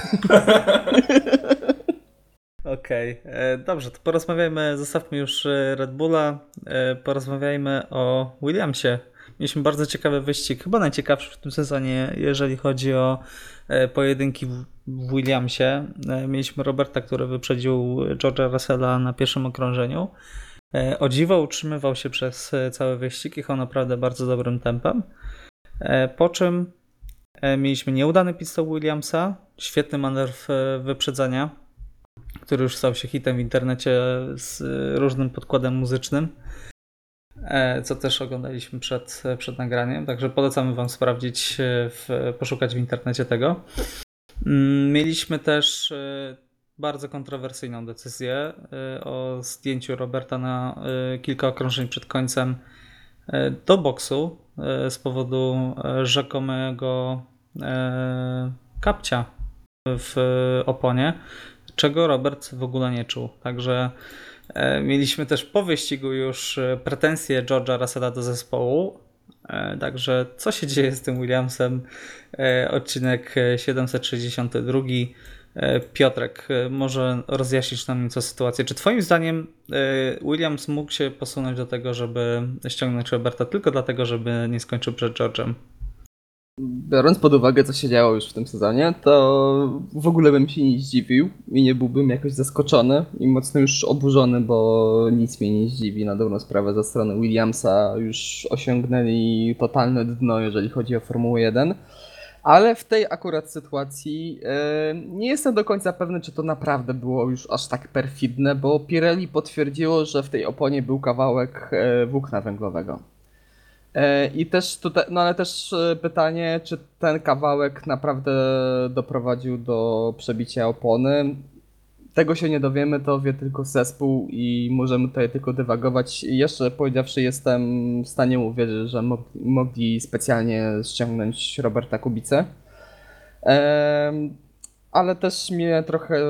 Speaker 1: Okej, e, dobrze, to porozmawiajmy, zostawmy już e, Red Bulla, e, porozmawiajmy o Williamsie. Mieliśmy bardzo ciekawy wyścig, chyba najciekawszy w tym sezonie, jeżeli chodzi o e, pojedynki w Williamsie. E, Mieliśmy Roberta, który wyprzedził George'a Russella na pierwszym okrążeniu. E, O dziwo utrzymywał się przez cały wyścig, jechał naprawdę bardzo dobrym tempem. Po czym mieliśmy nieudany pit stop Williamsa, świetny manewr wyprzedzania, który już stał się hitem w internecie z różnym podkładem muzycznym, co też oglądaliśmy przed, przed nagraniem, także polecamy Wam sprawdzić, e, w, poszukać w internecie tego. Mm, Mieliśmy też e, bardzo kontrowersyjną decyzję e, o zdjęciu Roberta na e, kilka okrążeń przed końcem e, do boksu e, z powodu e, rzekomego e, kapcia w oponie czego Robert w ogóle nie czuł. Także e, mieliśmy też po wyścigu już e, pretensje George'a Russella do zespołu. E, także co się dzieje z tym Williamsem? E, odcinek e, 762. E, Piotrek, e, może rozjaśnisz nam nieco sytuację. Czy Twoim zdaniem e, Williams mógł się posunąć do tego, żeby ściągnąć Roberta tylko dlatego, żeby nie skończył przed George'em?
Speaker 3: Biorąc pod uwagę, co się działo już w tym sezonie, to w ogóle bym się nie zdziwił i nie byłbym jakoś zaskoczony i mocno już oburzony, bo nic mnie nie zdziwi na dobrą sprawę ze strony Williamsa. Już osiągnęli totalne dno, jeżeli chodzi o Formułę 1. Ale w tej akurat sytuacji e, nie jestem do końca pewny, czy to naprawdę było już aż tak perfidne, bo Pirelli potwierdziło, że w tej oponie był kawałek e, włókna węglowego. E, I też tutaj, no ale też e, pytanie, czy ten kawałek naprawdę doprowadził do przebicia opony. Tego się nie dowiemy, to wie tylko zespół i możemy tutaj tylko dywagować. Jeszcze powiedziawszy, jestem w stanie uwierzyć, że mo- mogli specjalnie ściągnąć Roberta Kubicę. Em, ale też mnie trochę,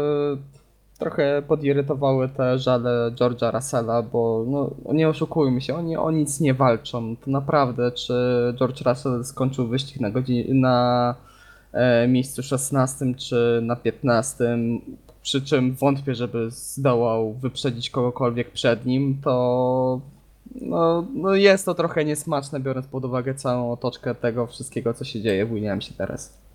Speaker 3: trochę podirytowały te żale George'a Russella, bo no, nie oszukujmy się, oni o nic nie walczą. To naprawdę, czy George Russell skończył wyścig na, godzin- na e, miejscu 16 czy na 15, przy czym wątpię, żeby zdołał wyprzedzić kogokolwiek przed nim, to no, no jest to trochę niesmaczne, biorąc pod uwagę całą otoczkę tego wszystkiego, co się dzieje w Williamsie teraz.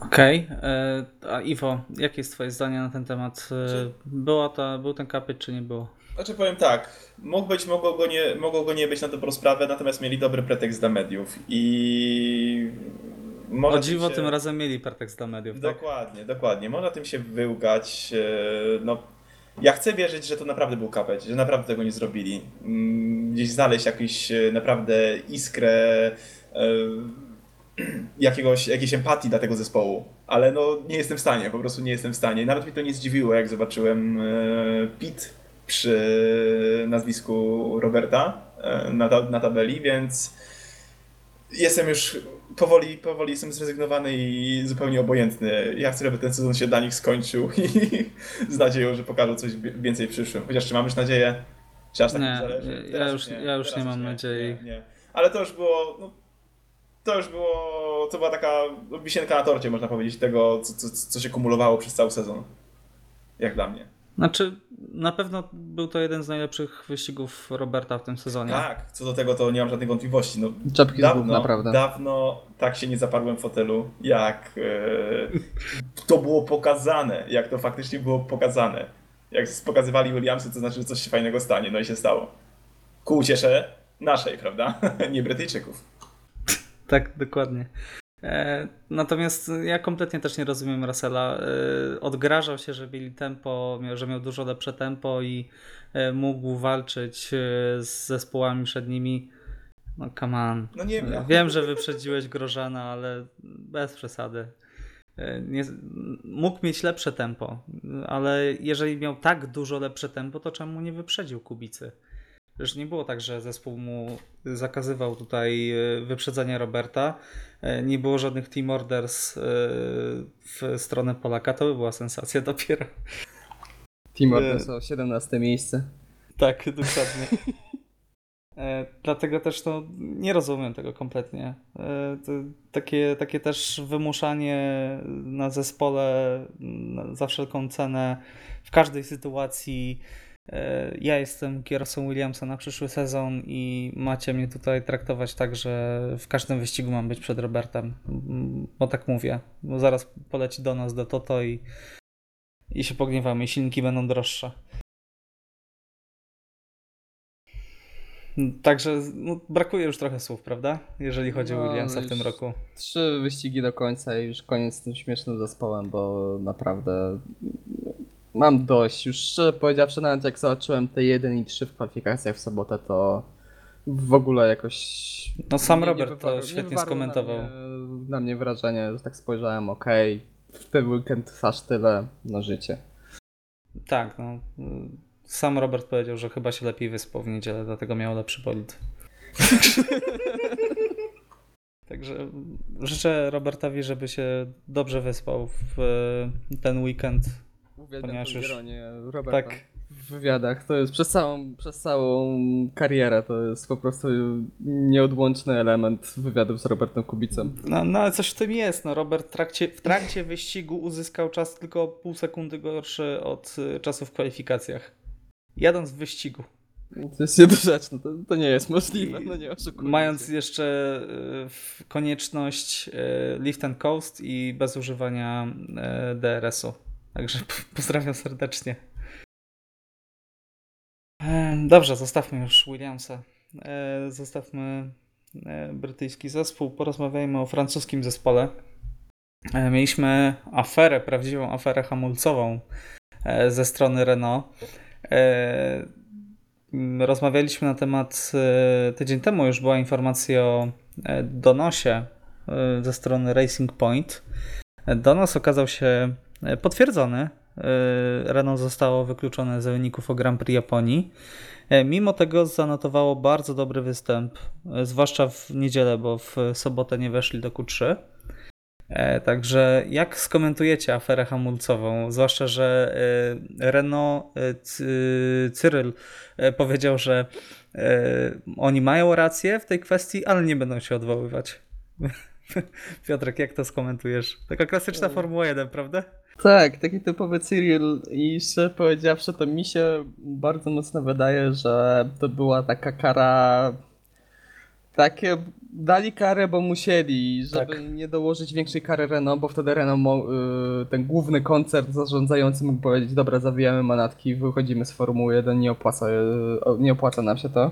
Speaker 1: Okej. e, A Iwo, jakie jest twoje zdanie na ten temat? E,
Speaker 2: Czy-
Speaker 1: Była ta, był ten kapyt, czy nie było?
Speaker 2: Znaczy powiem tak, mógł być, mogło go, nie, mogło go nie być na dobrą sprawę, natomiast mieli dobry pretekst dla mediów i... Można
Speaker 1: O dziwo,
Speaker 2: się...
Speaker 1: tym razem mieli pretekst dla mediów, tak?
Speaker 2: Dokładnie, dokładnie. Można tym się wyłgać. e, No, ja chcę wierzyć, że to naprawdę był kapeć, że naprawdę tego nie zrobili. Mm, Gdzieś znaleźć jakąś naprawdę iskrę <clears throat> jakiegoś, jakiejś empatii dla tego zespołu. Ale no nie jestem w stanie, po prostu nie jestem w stanie. Nawet mnie to nie zdziwiło, jak zobaczyłem e, Pit przy nazwisku Roberta e, na, ta, na tabeli, więc jestem już powoli, powoli jestem zrezygnowany i zupełnie obojętny. Ja chcę, żeby ten sezon się dla nich skończył <laughs> i z nadzieją, że pokażą coś więcej w przyszłym. Chociaż czy mam już nadzieję? Czy aż tak
Speaker 1: Nie,
Speaker 2: mi zależy?
Speaker 1: ja- ja
Speaker 2: Teraz
Speaker 1: już- ja już
Speaker 2: teraz
Speaker 1: nie mam nadziei.
Speaker 2: Nie, nie. Ale to już było, no, to już było, to była taka wisienka na torcie, można powiedzieć, tego, co, co, co się kumulowało przez cały sezon. Jak dla mnie.
Speaker 1: Znaczy, na pewno był to jeden z najlepszych wyścigów Roberta w tym sezonie.
Speaker 2: Tak, co do tego to nie mam żadnych wątpliwości. No,
Speaker 3: Czapki z głów,
Speaker 2: dawno,
Speaker 3: naprawdę.
Speaker 2: dawno tak się nie zaparłem w fotelu, jak e, to było pokazane, jak to faktycznie było pokazane. Jak pokazywali Williamsy, to znaczy, że coś się fajnego stanie, no i się stało. Ku uciesze naszej, prawda? <laughs> nie Brytyjczyków.
Speaker 1: Tak, dokładnie. E, natomiast ja kompletnie też nie rozumiem Russella. E, odgrażał się, że mieli tempo, miał, że miał dużo lepsze tempo i e, mógł walczyć z zespołami przed nimi. No come on.
Speaker 2: No nie wiem.
Speaker 1: Wiem, że wyprzedziłeś Grożana, ale bez przesady. Nie, mógł mieć lepsze tempo, ale jeżeli miał tak dużo lepsze tempo, to czemu nie wyprzedził Kubicy? Przecież nie było tak, że zespół mu zakazywał tutaj e, wyprzedzania Roberta. E, Nie było żadnych team orders e, w stronę Polaka. To by była sensacja <laughs> dopiero.
Speaker 3: Team. Orton o 17 miejsce.
Speaker 1: Tak, dokładnie. Dlatego też no, nie rozumiem tego kompletnie. To, takie, takie też wymuszanie na zespole za wszelką cenę w każdej sytuacji. E, ja jestem kierowcą Williamsa na przyszły sezon i macie mnie tutaj traktować tak, że w każdym wyścigu mam być przed Robertem. Mm, Bo tak mówię. Bo zaraz poleci do nas do Toto i, i się pogniewamy. i Silniki będą droższe. Także no, brakuje już trochę słów, prawda? Jeżeli chodzi o
Speaker 3: No,
Speaker 1: Williamsa w tym roku.
Speaker 3: Trzy wyścigi do końca i już koniec z tym śmiesznym zespołem, bo naprawdę mam dość. Już szczerze powiedziawszy, nawet jak zobaczyłem te 1 i 3 w kwalifikacjach w sobotę, to w ogóle jakoś.
Speaker 1: No sam
Speaker 3: nie- nie
Speaker 1: Robert
Speaker 3: wywarło-
Speaker 1: to
Speaker 3: nie
Speaker 1: świetnie skomentował.
Speaker 3: Na mnie, na mnie wrażenie, że tak spojrzałem, okej, w ten weekend aż tyle, no życie.
Speaker 1: Tak, no. Sam Robert powiedział, że chyba się lepiej wyspał w niedzielę, dlatego miał lepszy bolid. <laughs> Także życzę Robertowi, żeby się dobrze wyspał w ten weekend.
Speaker 3: Uwielbiam
Speaker 1: już-
Speaker 3: ironię Roberta.
Speaker 1: Tak,
Speaker 3: w wywiadach. To jest przez całą, przez całą karierę. To jest po prostu nieodłączny element wywiadów z Robertem Kubicem.
Speaker 1: no, no ale coś w tym jest. No, Robert w trakcie, w trakcie wyścigu uzyskał czas tylko pół sekundy gorszy od y, czasu w kwalifikacjach. Jadąc w wyścigu.
Speaker 3: To jest niedorzeczne, to, to nie jest możliwe, no nie oszukujmy
Speaker 1: Mając
Speaker 3: się.
Speaker 1: jeszcze y, konieczność y, lift and coast i bez używania DRS-u. Także <laughs> pozdrawiam serdecznie. Dobrze, zostawmy już Williamsa. E, Zostawmy e, brytyjski zespół. Porozmawiajmy o francuskim zespole. E, Mieliśmy aferę, prawdziwą aferę hamulcową ze strony Renault. Rozmawialiśmy na temat tydzień temu, już była informacja o donosie ze strony Racing Point. Donos okazał się potwierdzony. E, Renault zostało wykluczone z wyników o Grand Prix Japonii. E, Mimo tego zanotowało bardzo dobry występ, e, zwłaszcza w niedzielę, bo w sobotę nie weszli do Q3. E, Także jak skomentujecie aferę hamulcową? Zwłaszcza, że e, Renault, e, Cy- Cyryl e, powiedział, że e, oni mają rację w tej kwestii, ale nie będą się odwoływać. <laughs> Piotrek, jak to skomentujesz? Taka klasyczna Formuła 1, prawda?
Speaker 3: Tak, taki typowy Cyril i szczerze powiedziawszy, to mi się bardzo mocno wydaje, że to była taka kara. Takie dali karę, bo musieli, żeby
Speaker 1: Tak.
Speaker 3: nie dołożyć większej kary Renault, bo wtedy Renault, y, ten główny koncert zarządzający mógł powiedzieć, dobra, zawijamy manatki, wychodzimy z Formuły 1, nie opłaca, y, nie opłaca nam się to.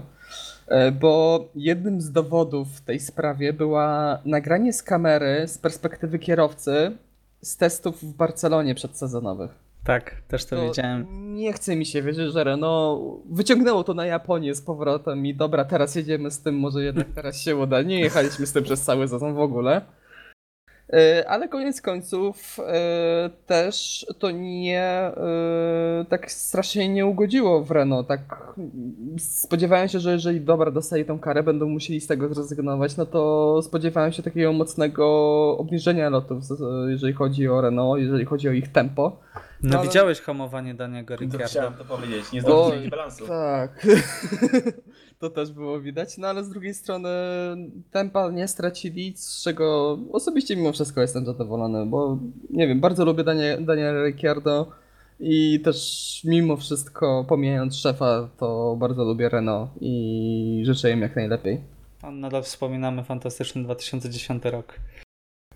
Speaker 3: E, Bo jednym z dowodów w tej sprawie była nagranie z kamery z perspektywy kierowcy z testów w Barcelonie przedsezonowych.
Speaker 1: Tak, też to,
Speaker 3: To
Speaker 1: wiedziałem.
Speaker 3: Nie chce mi się wierzyć, że Renault wyciągnęło to na Japonię z powrotem i dobra, teraz jedziemy z tym, może jednak teraz się uda. Nie jechaliśmy z tym przez cały sezon w ogóle. E, Ale koniec końców e, też to nie e, tak strasznie nie ugodziło w Renault. Tak spodziewałem się, że jeżeli dobra dostali tą karę, będą musieli z tego zrezygnować, no to spodziewałem się takiego mocnego obniżenia lotów, jeżeli chodzi o Renault, jeżeli chodzi o ich tempo.
Speaker 1: No,
Speaker 3: ale-
Speaker 1: widziałeś hamowanie Daniego
Speaker 2: To
Speaker 1: Ricciarda.
Speaker 2: chciałem to powiedzieć, nie zdobyliście balansu.
Speaker 3: Tak. <laughs> to też było widać, no ale z drugiej strony tempa nie stracili, z czego osobiście mimo wszystko jestem zadowolony, bo nie wiem, bardzo lubię Danie, Daniela Ricciardo i też mimo wszystko, pomijając szefa, to bardzo lubię Renault i życzę im jak najlepiej.
Speaker 1: A Nadal wspominamy fantastyczny 2010 rok.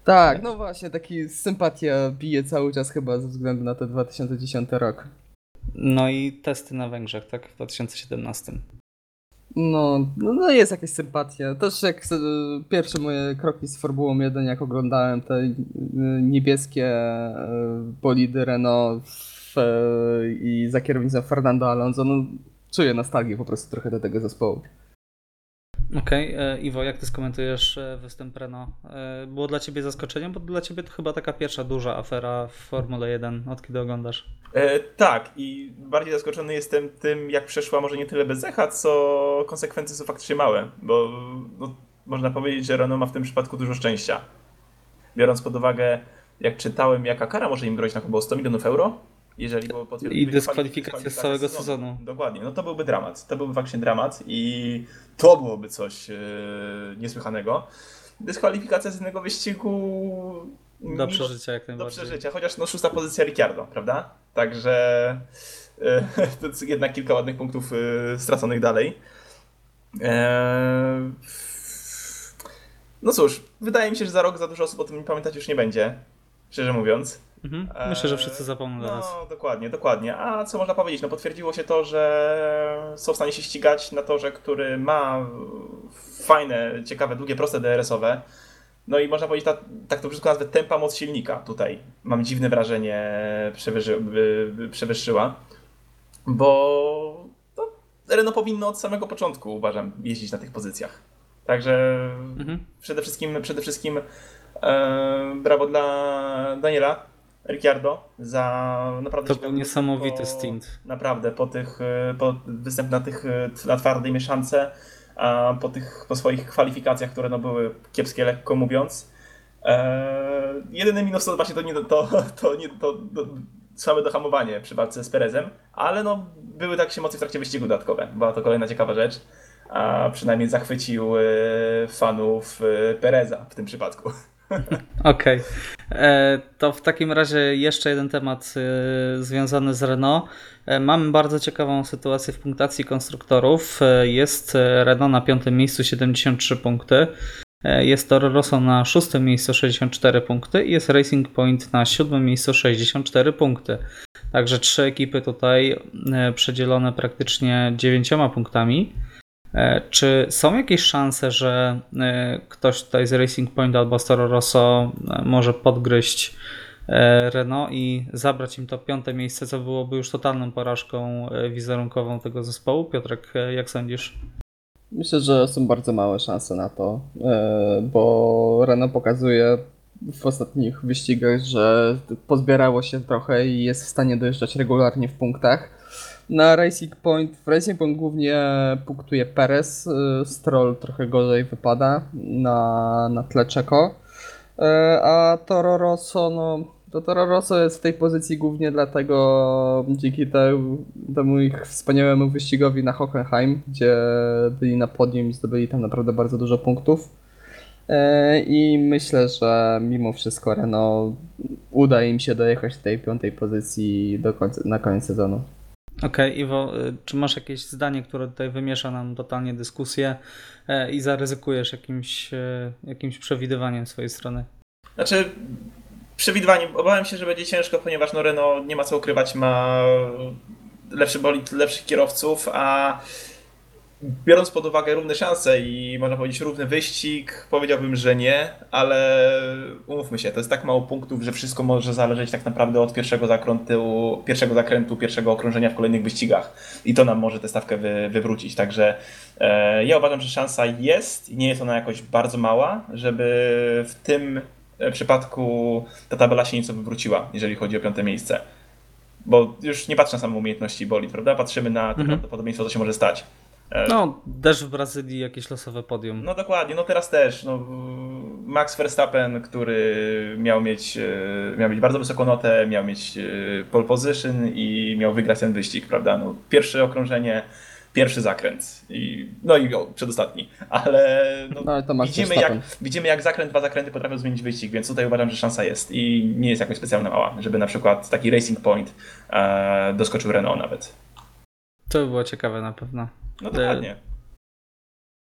Speaker 3: Tak, no właśnie, taki sympatia bije cały czas chyba ze względu na ten 2010 rok.
Speaker 1: No i testy na Węgrzech, tak? W 2017.
Speaker 3: No, no, no jest jakaś sympatia. Też jak e, pierwsze moje kroki z Formułą 1, jak oglądałem te e, niebieskie e, bolidy Renault w, e, i za kierownicą Fernando Alonso, no czuję nostalgię po prostu trochę do tego zespołu.
Speaker 1: Okej, e, Iwo, jak ty skomentujesz e, występ Renault? E, Było dla ciebie zaskoczeniem, bo dla ciebie to chyba taka pierwsza duża afera w Formule 1, od kiedy oglądasz.
Speaker 2: E, tak, i bardziej zaskoczony jestem tym, jak przeszła może nie tyle bez echa, co konsekwencje są faktycznie małe, bo no, można powiedzieć, że Renault ma w tym przypadku dużo szczęścia. Biorąc pod uwagę, jak czytałem, jaka kara może im grozić na chyba 100 milionów euro, jeżeli było potwierdzone.
Speaker 1: I dyskwalifikacja z całego sezonu.
Speaker 2: Dokładnie, no to byłby dramat. To byłby faktycznie dramat i to byłoby coś e, niesłychanego. Dyskwalifikacja z jednego wyścigu.
Speaker 1: Do
Speaker 2: mimo-
Speaker 1: przeżycia jak
Speaker 2: do
Speaker 1: najbardziej.
Speaker 2: przeżycia, chociaż no szósta pozycja Ricciardo, prawda? Także e, <laughs> to jest jednak kilka ładnych punktów e, straconych dalej. No cóż, wydaje mi się, że za rok za dużo osób o tym pamiętać już nie będzie, szczerze mówiąc.
Speaker 1: Mhm. Myślę, że wszyscy
Speaker 2: E,
Speaker 1: zapomną teraz.
Speaker 2: No, dokładnie, dokładnie. A co można powiedzieć? No potwierdziło się to, że są w stanie się ścigać na torze, który ma fajne, ciekawe, długie, proste DRS-owe. No i można powiedzieć, ta, tak to brzydko nazwę, tempa moc silnika tutaj. Mam dziwne wrażenie, przewyży, przewyższyła. Bo no, Renault powinno od samego początku, uważam, jeździć na tych pozycjach. Także
Speaker 1: Mhm.
Speaker 2: przede wszystkim, przede wszystkim e, brawo dla Daniela Ricciardo za naprawdę
Speaker 1: To był niesamowity
Speaker 2: po-
Speaker 1: stint.
Speaker 2: Naprawdę, po tych, e, po występ na tych, e, na twardej mieszance, a po tych, po swoich kwalifikacjach, które no były kiepskie, lekko mówiąc. E, jedyny minus to właśnie <laughs> to nie, to, to nie, to, to słabe dohamowanie przy walce z Perezem, ale no były takie emocje w trakcie wyścigu dodatkowe. Była to kolejna ciekawa rzecz, a przynajmniej zachwycił e, fanów e, Pereza w tym przypadku. <laughs> <laughs>
Speaker 1: Okej. E, to w takim razie jeszcze jeden temat e, związany z Renault. E, mamy bardzo ciekawą sytuację w punktacji konstruktorów. Jest Renault na piątym miejscu 73 punkty. Jest Toro Rosso na szóstym miejscu 64 punkty i jest Racing Point na siódmym miejscu 64 punkty. Także trzy ekipy tutaj przedzielone praktycznie dziewięcioma punktami. E, czy są jakieś szanse, że e, ktoś tutaj z Racing Point albo Toro Rosso e, może podgryźć Renault i zabrać im to piąte miejsce, co byłoby już totalną porażką wizerunkową tego zespołu? Piotrek, jak sądzisz?
Speaker 3: Myślę, że są bardzo małe szanse na to, bo Renault pokazuje w ostatnich wyścigach, że pozbierało się trochę i jest w stanie dojeżdżać regularnie w punktach. Na Racing Point, w Racing Point głównie punktuje Perez, y, Stroll trochę gorzej wypada na, na tle Czeko, y, a Toro Rosso, no to Toro Rosso jest w tej pozycji głównie dlatego dzięki temu ich wspaniałemu wyścigowi na Hockenheim, gdzie byli na podium i zdobyli tam naprawdę bardzo dużo punktów. Y, I myślę, że mimo wszystko Renault uda im się dojechać do tej piątej pozycji do końca, na koniec sezonu.
Speaker 1: Okej, okay, Iwo, y, czy masz jakieś zdanie, które tutaj wymiesza nam totalnie dyskusję e, i zaryzykujesz jakimś, e, jakimś przewidywaniem swojej strony?
Speaker 2: Znaczy, przewidywaniem obawiam się, że będzie ciężko, ponieważ no Renault nie ma co ukrywać, ma lepszy bolid, lepszych kierowców, a biorąc pod uwagę równe szanse i można powiedzieć równy wyścig, powiedziałbym, że nie, ale umówmy się, to jest tak mało punktów, że wszystko może zależeć tak naprawdę od pierwszego zakrętu, pierwszego zakrętu, pierwszego okrążenia w kolejnych wyścigach i to nam może tę stawkę wy, wywrócić. Także e, ja uważam, że szansa jest i nie jest ona jakoś bardzo mała, żeby w tym przypadku ta tabela się nieco wywróciła, jeżeli chodzi o piąte miejsce. Bo już nie patrzę na samą umiejętności boli, prawda? Patrzymy na to mhm. prawdopodobieństwo, co się może stać.
Speaker 1: E, no, też w Brazylii jakieś losowe podium.
Speaker 2: No dokładnie, no teraz też. No, Max Verstappen, który miał mieć, e, miał mieć bardzo wysoką notę, miał mieć e, pole position i miał wygrać ten wyścig, prawda? No, pierwsze okrążenie, pierwszy zakręt. I, no i o, przedostatni. Ale, no, no, ale widzimy, jak, widzimy, jak zakręt, dwa zakręty potrafią zmienić wyścig, więc tutaj uważam, że szansa jest i nie jest jakoś specjalnie mała, żeby na przykład taki Racing Point e, doskoczył Renault nawet.
Speaker 1: To by było ciekawe na pewno.
Speaker 2: No dokładnie.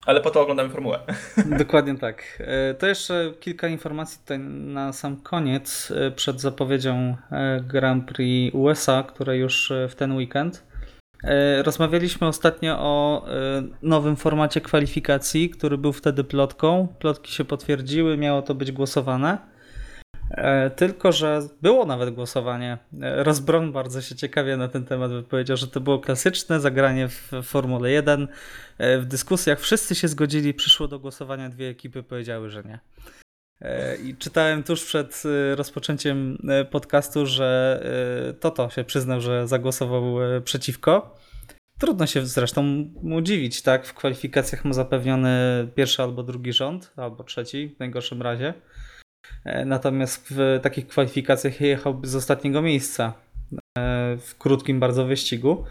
Speaker 2: Ale po to oglądamy formułę. <laughs>
Speaker 1: Dokładnie tak. E, to jeszcze kilka informacji tutaj na sam koniec, e, przed zapowiedzią e, Grand Prix USA, które już w ten weekend. Rozmawialiśmy ostatnio o nowym formacie kwalifikacji, który był wtedy plotką. Plotki się potwierdziły, miało to być głosowane. E, tylko, że było nawet głosowanie. E, Rozbron bardzo się ciekawie na ten temat wypowiedział, że to było klasyczne zagranie w Formule 1. E, w dyskusjach wszyscy się zgodzili, przyszło do głosowania, dwie ekipy powiedziały, że nie. I czytałem tuż przed rozpoczęciem podcastu, że Toto się przyznał, że zagłosował przeciwko. Trudno się zresztą mu dziwić, tak? W kwalifikacjach ma zapewniony pierwszy albo drugi rząd, albo trzeci w najgorszym razie. E, natomiast w takich kwalifikacjach jechałby z ostatniego miejsca e, w krótkim bardzo wyścigu.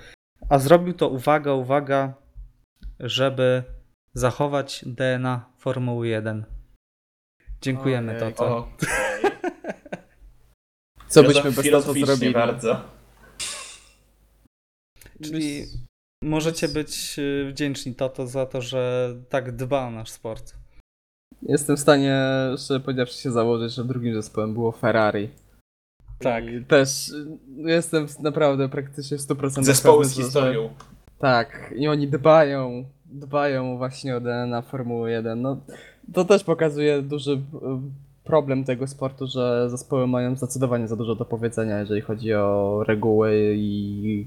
Speaker 1: A zrobił to, uwaga, uwaga, żeby zachować DNA Formuły 1. Dziękujemy, okay, Toto. Okay. <laughs>
Speaker 3: Co byśmy bez Toto zrobili?
Speaker 2: bardzo.
Speaker 1: Czyli możecie być e, wdzięczni Toto za to, że tak dba o nasz sport.
Speaker 3: Jestem w stanie, szczerze powiedziawszy, się założyć, że drugim zespołem było Ferrari.
Speaker 1: Tak.
Speaker 3: I też jestem naprawdę praktycznie w 100%
Speaker 2: Zespoły z historią. Że,
Speaker 3: tak, i oni dbają, dbają właśnie o DNA Formuły 1. No, to też pokazuje duży e, problem tego sportu, że zespoły mają zdecydowanie za dużo do powiedzenia, jeżeli chodzi o reguły i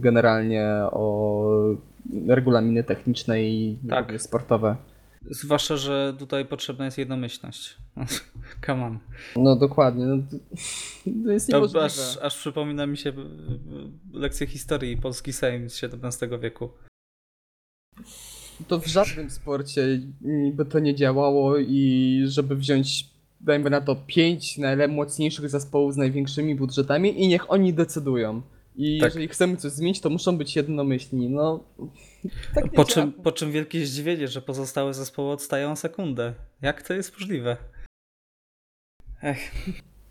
Speaker 3: generalnie o regulaminy techniczne i tak. sportowe.
Speaker 1: Zwłaszcza, że tutaj potrzebna jest jednomyślność. <laughs> Come on.
Speaker 3: No dokładnie. No, to jest niemożliwe.
Speaker 1: Aż, aż przypomina mi się lekcje historii Polski Sejm z XVII wieku.
Speaker 3: To w żadnym sporcie by to nie działało i żeby wziąć dajmy na to pięć najmocniejszych zespołów z największymi budżetami i niech oni decydują. I tak. jeżeli chcemy coś zmienić, to muszą być jednomyślni. No,
Speaker 1: tak po, czym, po czym wielkie zdziwienie, że pozostałe zespoły odstają sekundę. Jak to jest możliwe? Ech.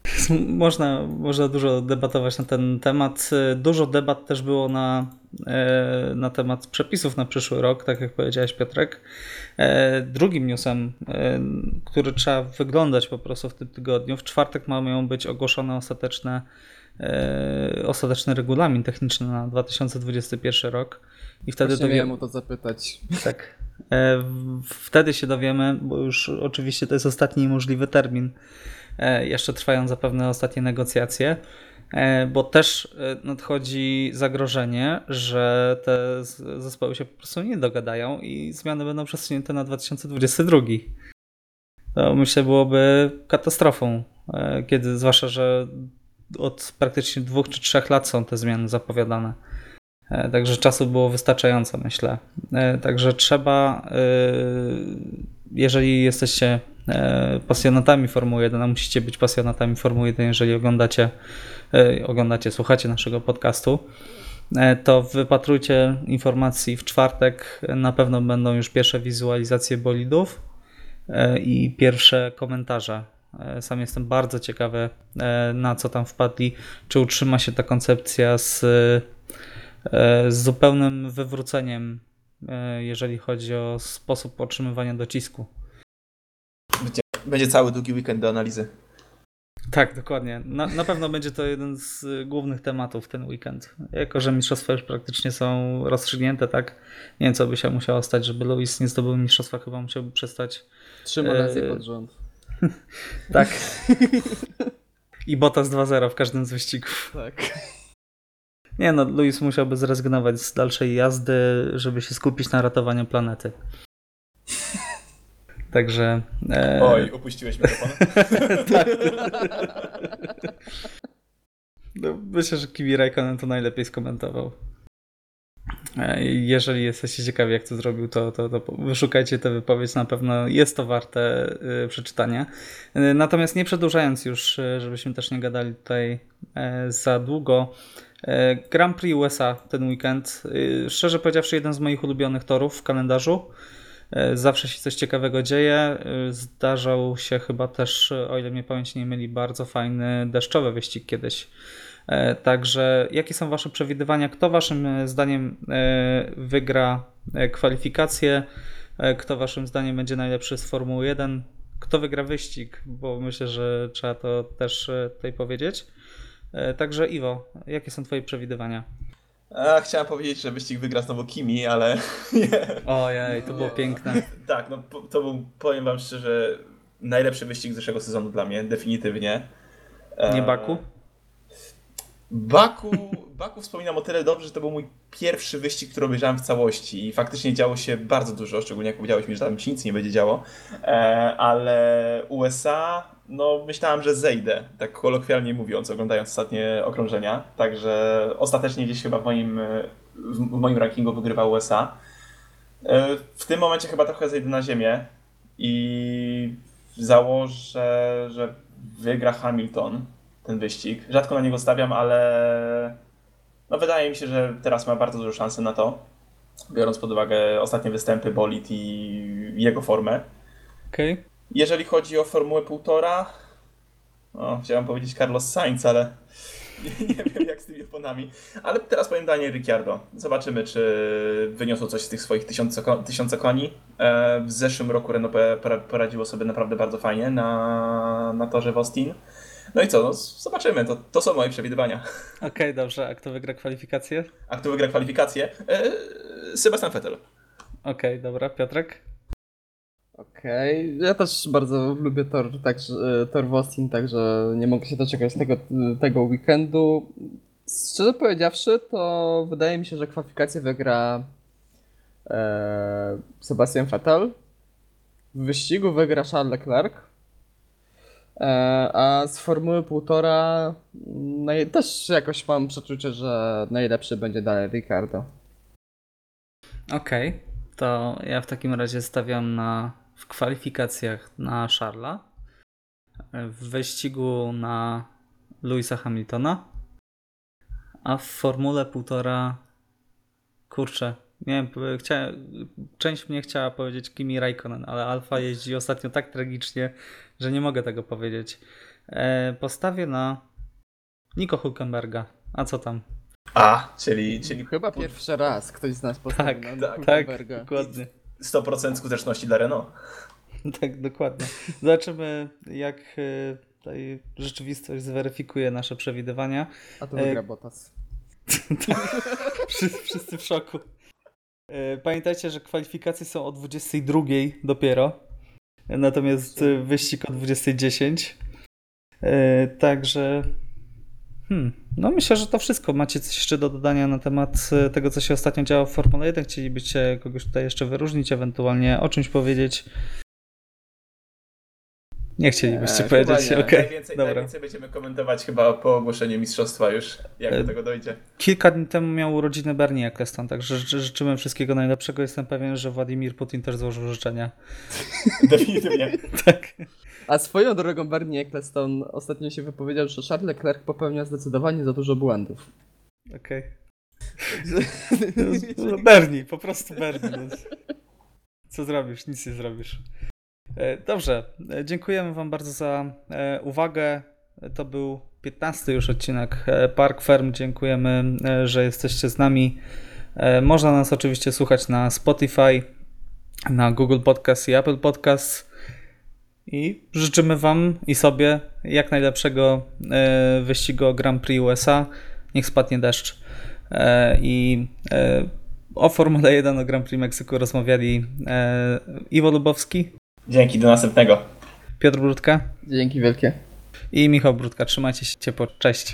Speaker 1: <laughs> Można, można dużo debatować na ten temat. Dużo debat też było na, e, na temat przepisów na przyszły rok, tak jak powiedziałeś Piotrek. E, drugim newsem, e, który trzeba wyglądać po prostu w tym tygodniu, w czwartek mają być ogłoszone ostateczne, ostateczny regulamin techniczny na 2021 rok.
Speaker 3: I wtedy Właśnie dowiemy... o to zapytać.
Speaker 1: Tak. Wtedy się dowiemy, bo już oczywiście to jest ostatni możliwy termin E, jeszcze trwają zapewne ostatnie negocjacje, e, bo też e, nadchodzi zagrożenie, że te zespoły się po prostu nie dogadają i zmiany będą przesunięte na 2022. To myślę byłoby katastrofą, kiedy zwłaszcza, że od praktycznie dwóch czy trzech lat są te zmiany zapowiadane. Także czasu było wystarczająco, myślę. Także trzeba, jeżeli jesteście E, pasjonatami Formuły 1, a musicie być pasjonatami Formuły 1, jeżeli oglądacie, e, oglądacie, słuchacie naszego podcastu, e, to wypatrujcie informacji w czwartek. Na pewno będą już pierwsze wizualizacje bolidów i pierwsze komentarze. Sam jestem bardzo ciekawy, na co tam wpadli. Czy utrzyma się ta koncepcja z, z zupełnym wywróceniem, jeżeli chodzi o sposób otrzymywania docisku.
Speaker 2: Będzie, będzie cały długi weekend do analizy.
Speaker 1: Tak, dokładnie. Na, na pewno będzie to jeden z głównych tematów ten weekend. Jako, że mistrzostwa już praktycznie są rozstrzygnięte, tak? Nie wiem, co by się musiało stać, żeby Lewis nie zdobył mistrzostwa, chyba musiałby przestać.
Speaker 3: Trzy manacje e... pod rząd. <laughs>
Speaker 1: tak. I Bottas 2-0 w każdym z wyścigów.
Speaker 3: Tak.
Speaker 1: Nie no, Lewis musiałby zrezygnować z dalszej jazdy, żeby się skupić na ratowaniu planety. <laughs> Także.
Speaker 2: E... Oj, upuściłeś mikrofon. <laughs> tak.
Speaker 1: No, myślę, że Kimi Raikkonen to najlepiej skomentował. E, jeżeli jesteście ciekawi, jak to zrobił, to, to, to wyszukajcie tę wypowiedź. Na pewno jest to warte y, przeczytania. Y, natomiast nie przedłużając już, żebyśmy też nie gadali tutaj za długo. Grand Prix USA ten weekend. Szczerze powiedziawszy, jeden z moich ulubionych torów w kalendarzu. E, zawsze się coś ciekawego dzieje. E, zdarzał się chyba też, o ile mnie pamięć nie myli, bardzo fajny deszczowy wyścig kiedyś. E, także jakie są Wasze przewidywania? Kto Waszym zdaniem wygra kwalifikacje? Kto Waszym zdaniem będzie najlepszy z Formuły 1? Kto wygra wyścig? Bo myślę, że trzeba to też tutaj powiedzieć. Także Iwo, jakie są Twoje przewidywania?
Speaker 2: A, chciałem powiedzieć, że wyścig wygra znowu Kimi, ale <laughs> nie.
Speaker 1: Ojej, to było piękne. <laughs>
Speaker 2: tak, no to był, powiem wam szczerze, najlepszy wyścig zeszłego sezonu dla mnie, definitywnie.
Speaker 1: Nie Baku?
Speaker 2: Baku, Baku wspominam o tyle dobrze, że to był mój pierwszy wyścig, który obejrzałem w całości i faktycznie działo się bardzo dużo, szczególnie jak powiedziałeś mi, że tam się nic nie będzie działo, e, ale USA, no myślałem, że zejdę, tak kolokwialnie mówiąc, oglądając ostatnie okrążenia, także ostatecznie gdzieś chyba w moim, w moim rankingu wygrywa USA. E, w tym momencie chyba trochę zejdę na ziemię i założę, że wygra Hamilton, ten wyścig. Rzadko na niego stawiam, ale no wydaje mi się, że teraz ma bardzo dużo szansy na to, biorąc pod uwagę ostatnie występy Bolid i jego formę.
Speaker 1: Okay.
Speaker 2: Jeżeli chodzi o Formułę półtora, no, chciałem powiedzieć Carlos Sainz, ale nie, <laughs> nie wiem jak z tymi oponami. Ale teraz powiem Daniel Ricciardo. Zobaczymy, czy wyniosło coś z tych swoich tysiąca, tysiąca koni. E, w zeszłym roku Renault poradziło sobie naprawdę bardzo fajnie na, na torze w Austin. No i co, no, zobaczymy, to, to są moje przewidywania.
Speaker 1: Okej, okay, dobrze, a kto wygra kwalifikację?
Speaker 2: A kto wygra kwalifikację? Eee, Sebastian Vettel.
Speaker 1: Okej, okay, dobra, Piotrek?
Speaker 3: Okej, okay. ja też bardzo lubię tor, tak, tor w Austin, także nie mogę się doczekać tego, tego weekendu. Szczerze powiedziawszy, to wydaje mi się, że kwalifikację wygra e, Sebastian Vettel. W wyścigu wygra Charles Leclerc. E, a z Formuły półtora też jakoś mam przeczucie, że najlepszy będzie dalej Ricardo.
Speaker 1: Okej, okay. to ja w takim razie stawiam na, w kwalifikacjach na Charla, w wyścigu na Louisa Hamiltona, a w Formule półtora kurczę, nie wiem, chciałem, część mnie chciała powiedzieć Kimi Raikkonen, ale Alfa jeździ ostatnio tak tragicznie, że nie mogę tego powiedzieć. E, postawię na Nico Hulkenberga. A co tam?
Speaker 2: A, czyli, czyli
Speaker 3: Chyba pierwszy raz ktoś z nas postawił
Speaker 1: Tak,
Speaker 3: na
Speaker 2: tak,
Speaker 3: Hulkenberga.
Speaker 1: dokładnie.
Speaker 2: 100% skuteczności dla Renault. <laughs>
Speaker 1: Tak, dokładnie. Zobaczymy, jak e, tutaj rzeczywistość zweryfikuje nasze przewidywania.
Speaker 3: A to
Speaker 1: E,
Speaker 3: wygra Bottas. <laughs>
Speaker 1: Wszyscy, wszyscy w szoku. Pamiętajcie, że kwalifikacje są o 22 dopiero. Natomiast wyścig o 20.10. E, Także. Hmm, no myślę, że to wszystko. Macie coś jeszcze do dodania na temat e, tego, co się ostatnio działo w Formule 1? Chcielibyście kogoś tutaj jeszcze wyróżnić, ewentualnie o czymś powiedzieć? Nie chcielibyście
Speaker 3: Nie,
Speaker 1: powiedzieć, okej,
Speaker 2: najwięcej,
Speaker 1: dobra.
Speaker 2: najwięcej będziemy komentować chyba po ogłoszeniu mistrzostwa już, jak
Speaker 1: E,
Speaker 2: do tego dojdzie.
Speaker 1: Kilka dni temu miał urodziny Bernie Eccleston, także ży- życzymy wszystkiego najlepszego. Jestem pewien, że Władimir Putin też złożył życzenia. <laughs>
Speaker 2: Definitywnie. <laughs>
Speaker 1: Tak.
Speaker 3: A swoją drogą Bernie Eccleston ostatnio się wypowiedział, że Charles Leclerc popełnia zdecydowanie za dużo błędów.
Speaker 1: Okej. <laughs> No, Bernie, po prostu Bernie. No. Co zrobisz? Nic nie zrobisz. E, Dobrze, e, dziękujemy Wam bardzo za e, uwagę. To był 15 już odcinek Park Firm. Dziękujemy, że jesteście z nami. Można nas oczywiście słuchać na Spotify, na Google Podcast i Apple Podcast. I życzymy Wam i sobie jak najlepszego wyścigu Grand Prix USA. Niech spadnie deszcz. I o Formule 1 o Grand Prix Meksyku rozmawiali Iwo Lubowski,
Speaker 2: Dzięki, do następnego.
Speaker 1: Piotr Brudka
Speaker 3: Dzięki wielkie.
Speaker 1: i Michał Brudka. Trzymajcie się ciepło. Cześć.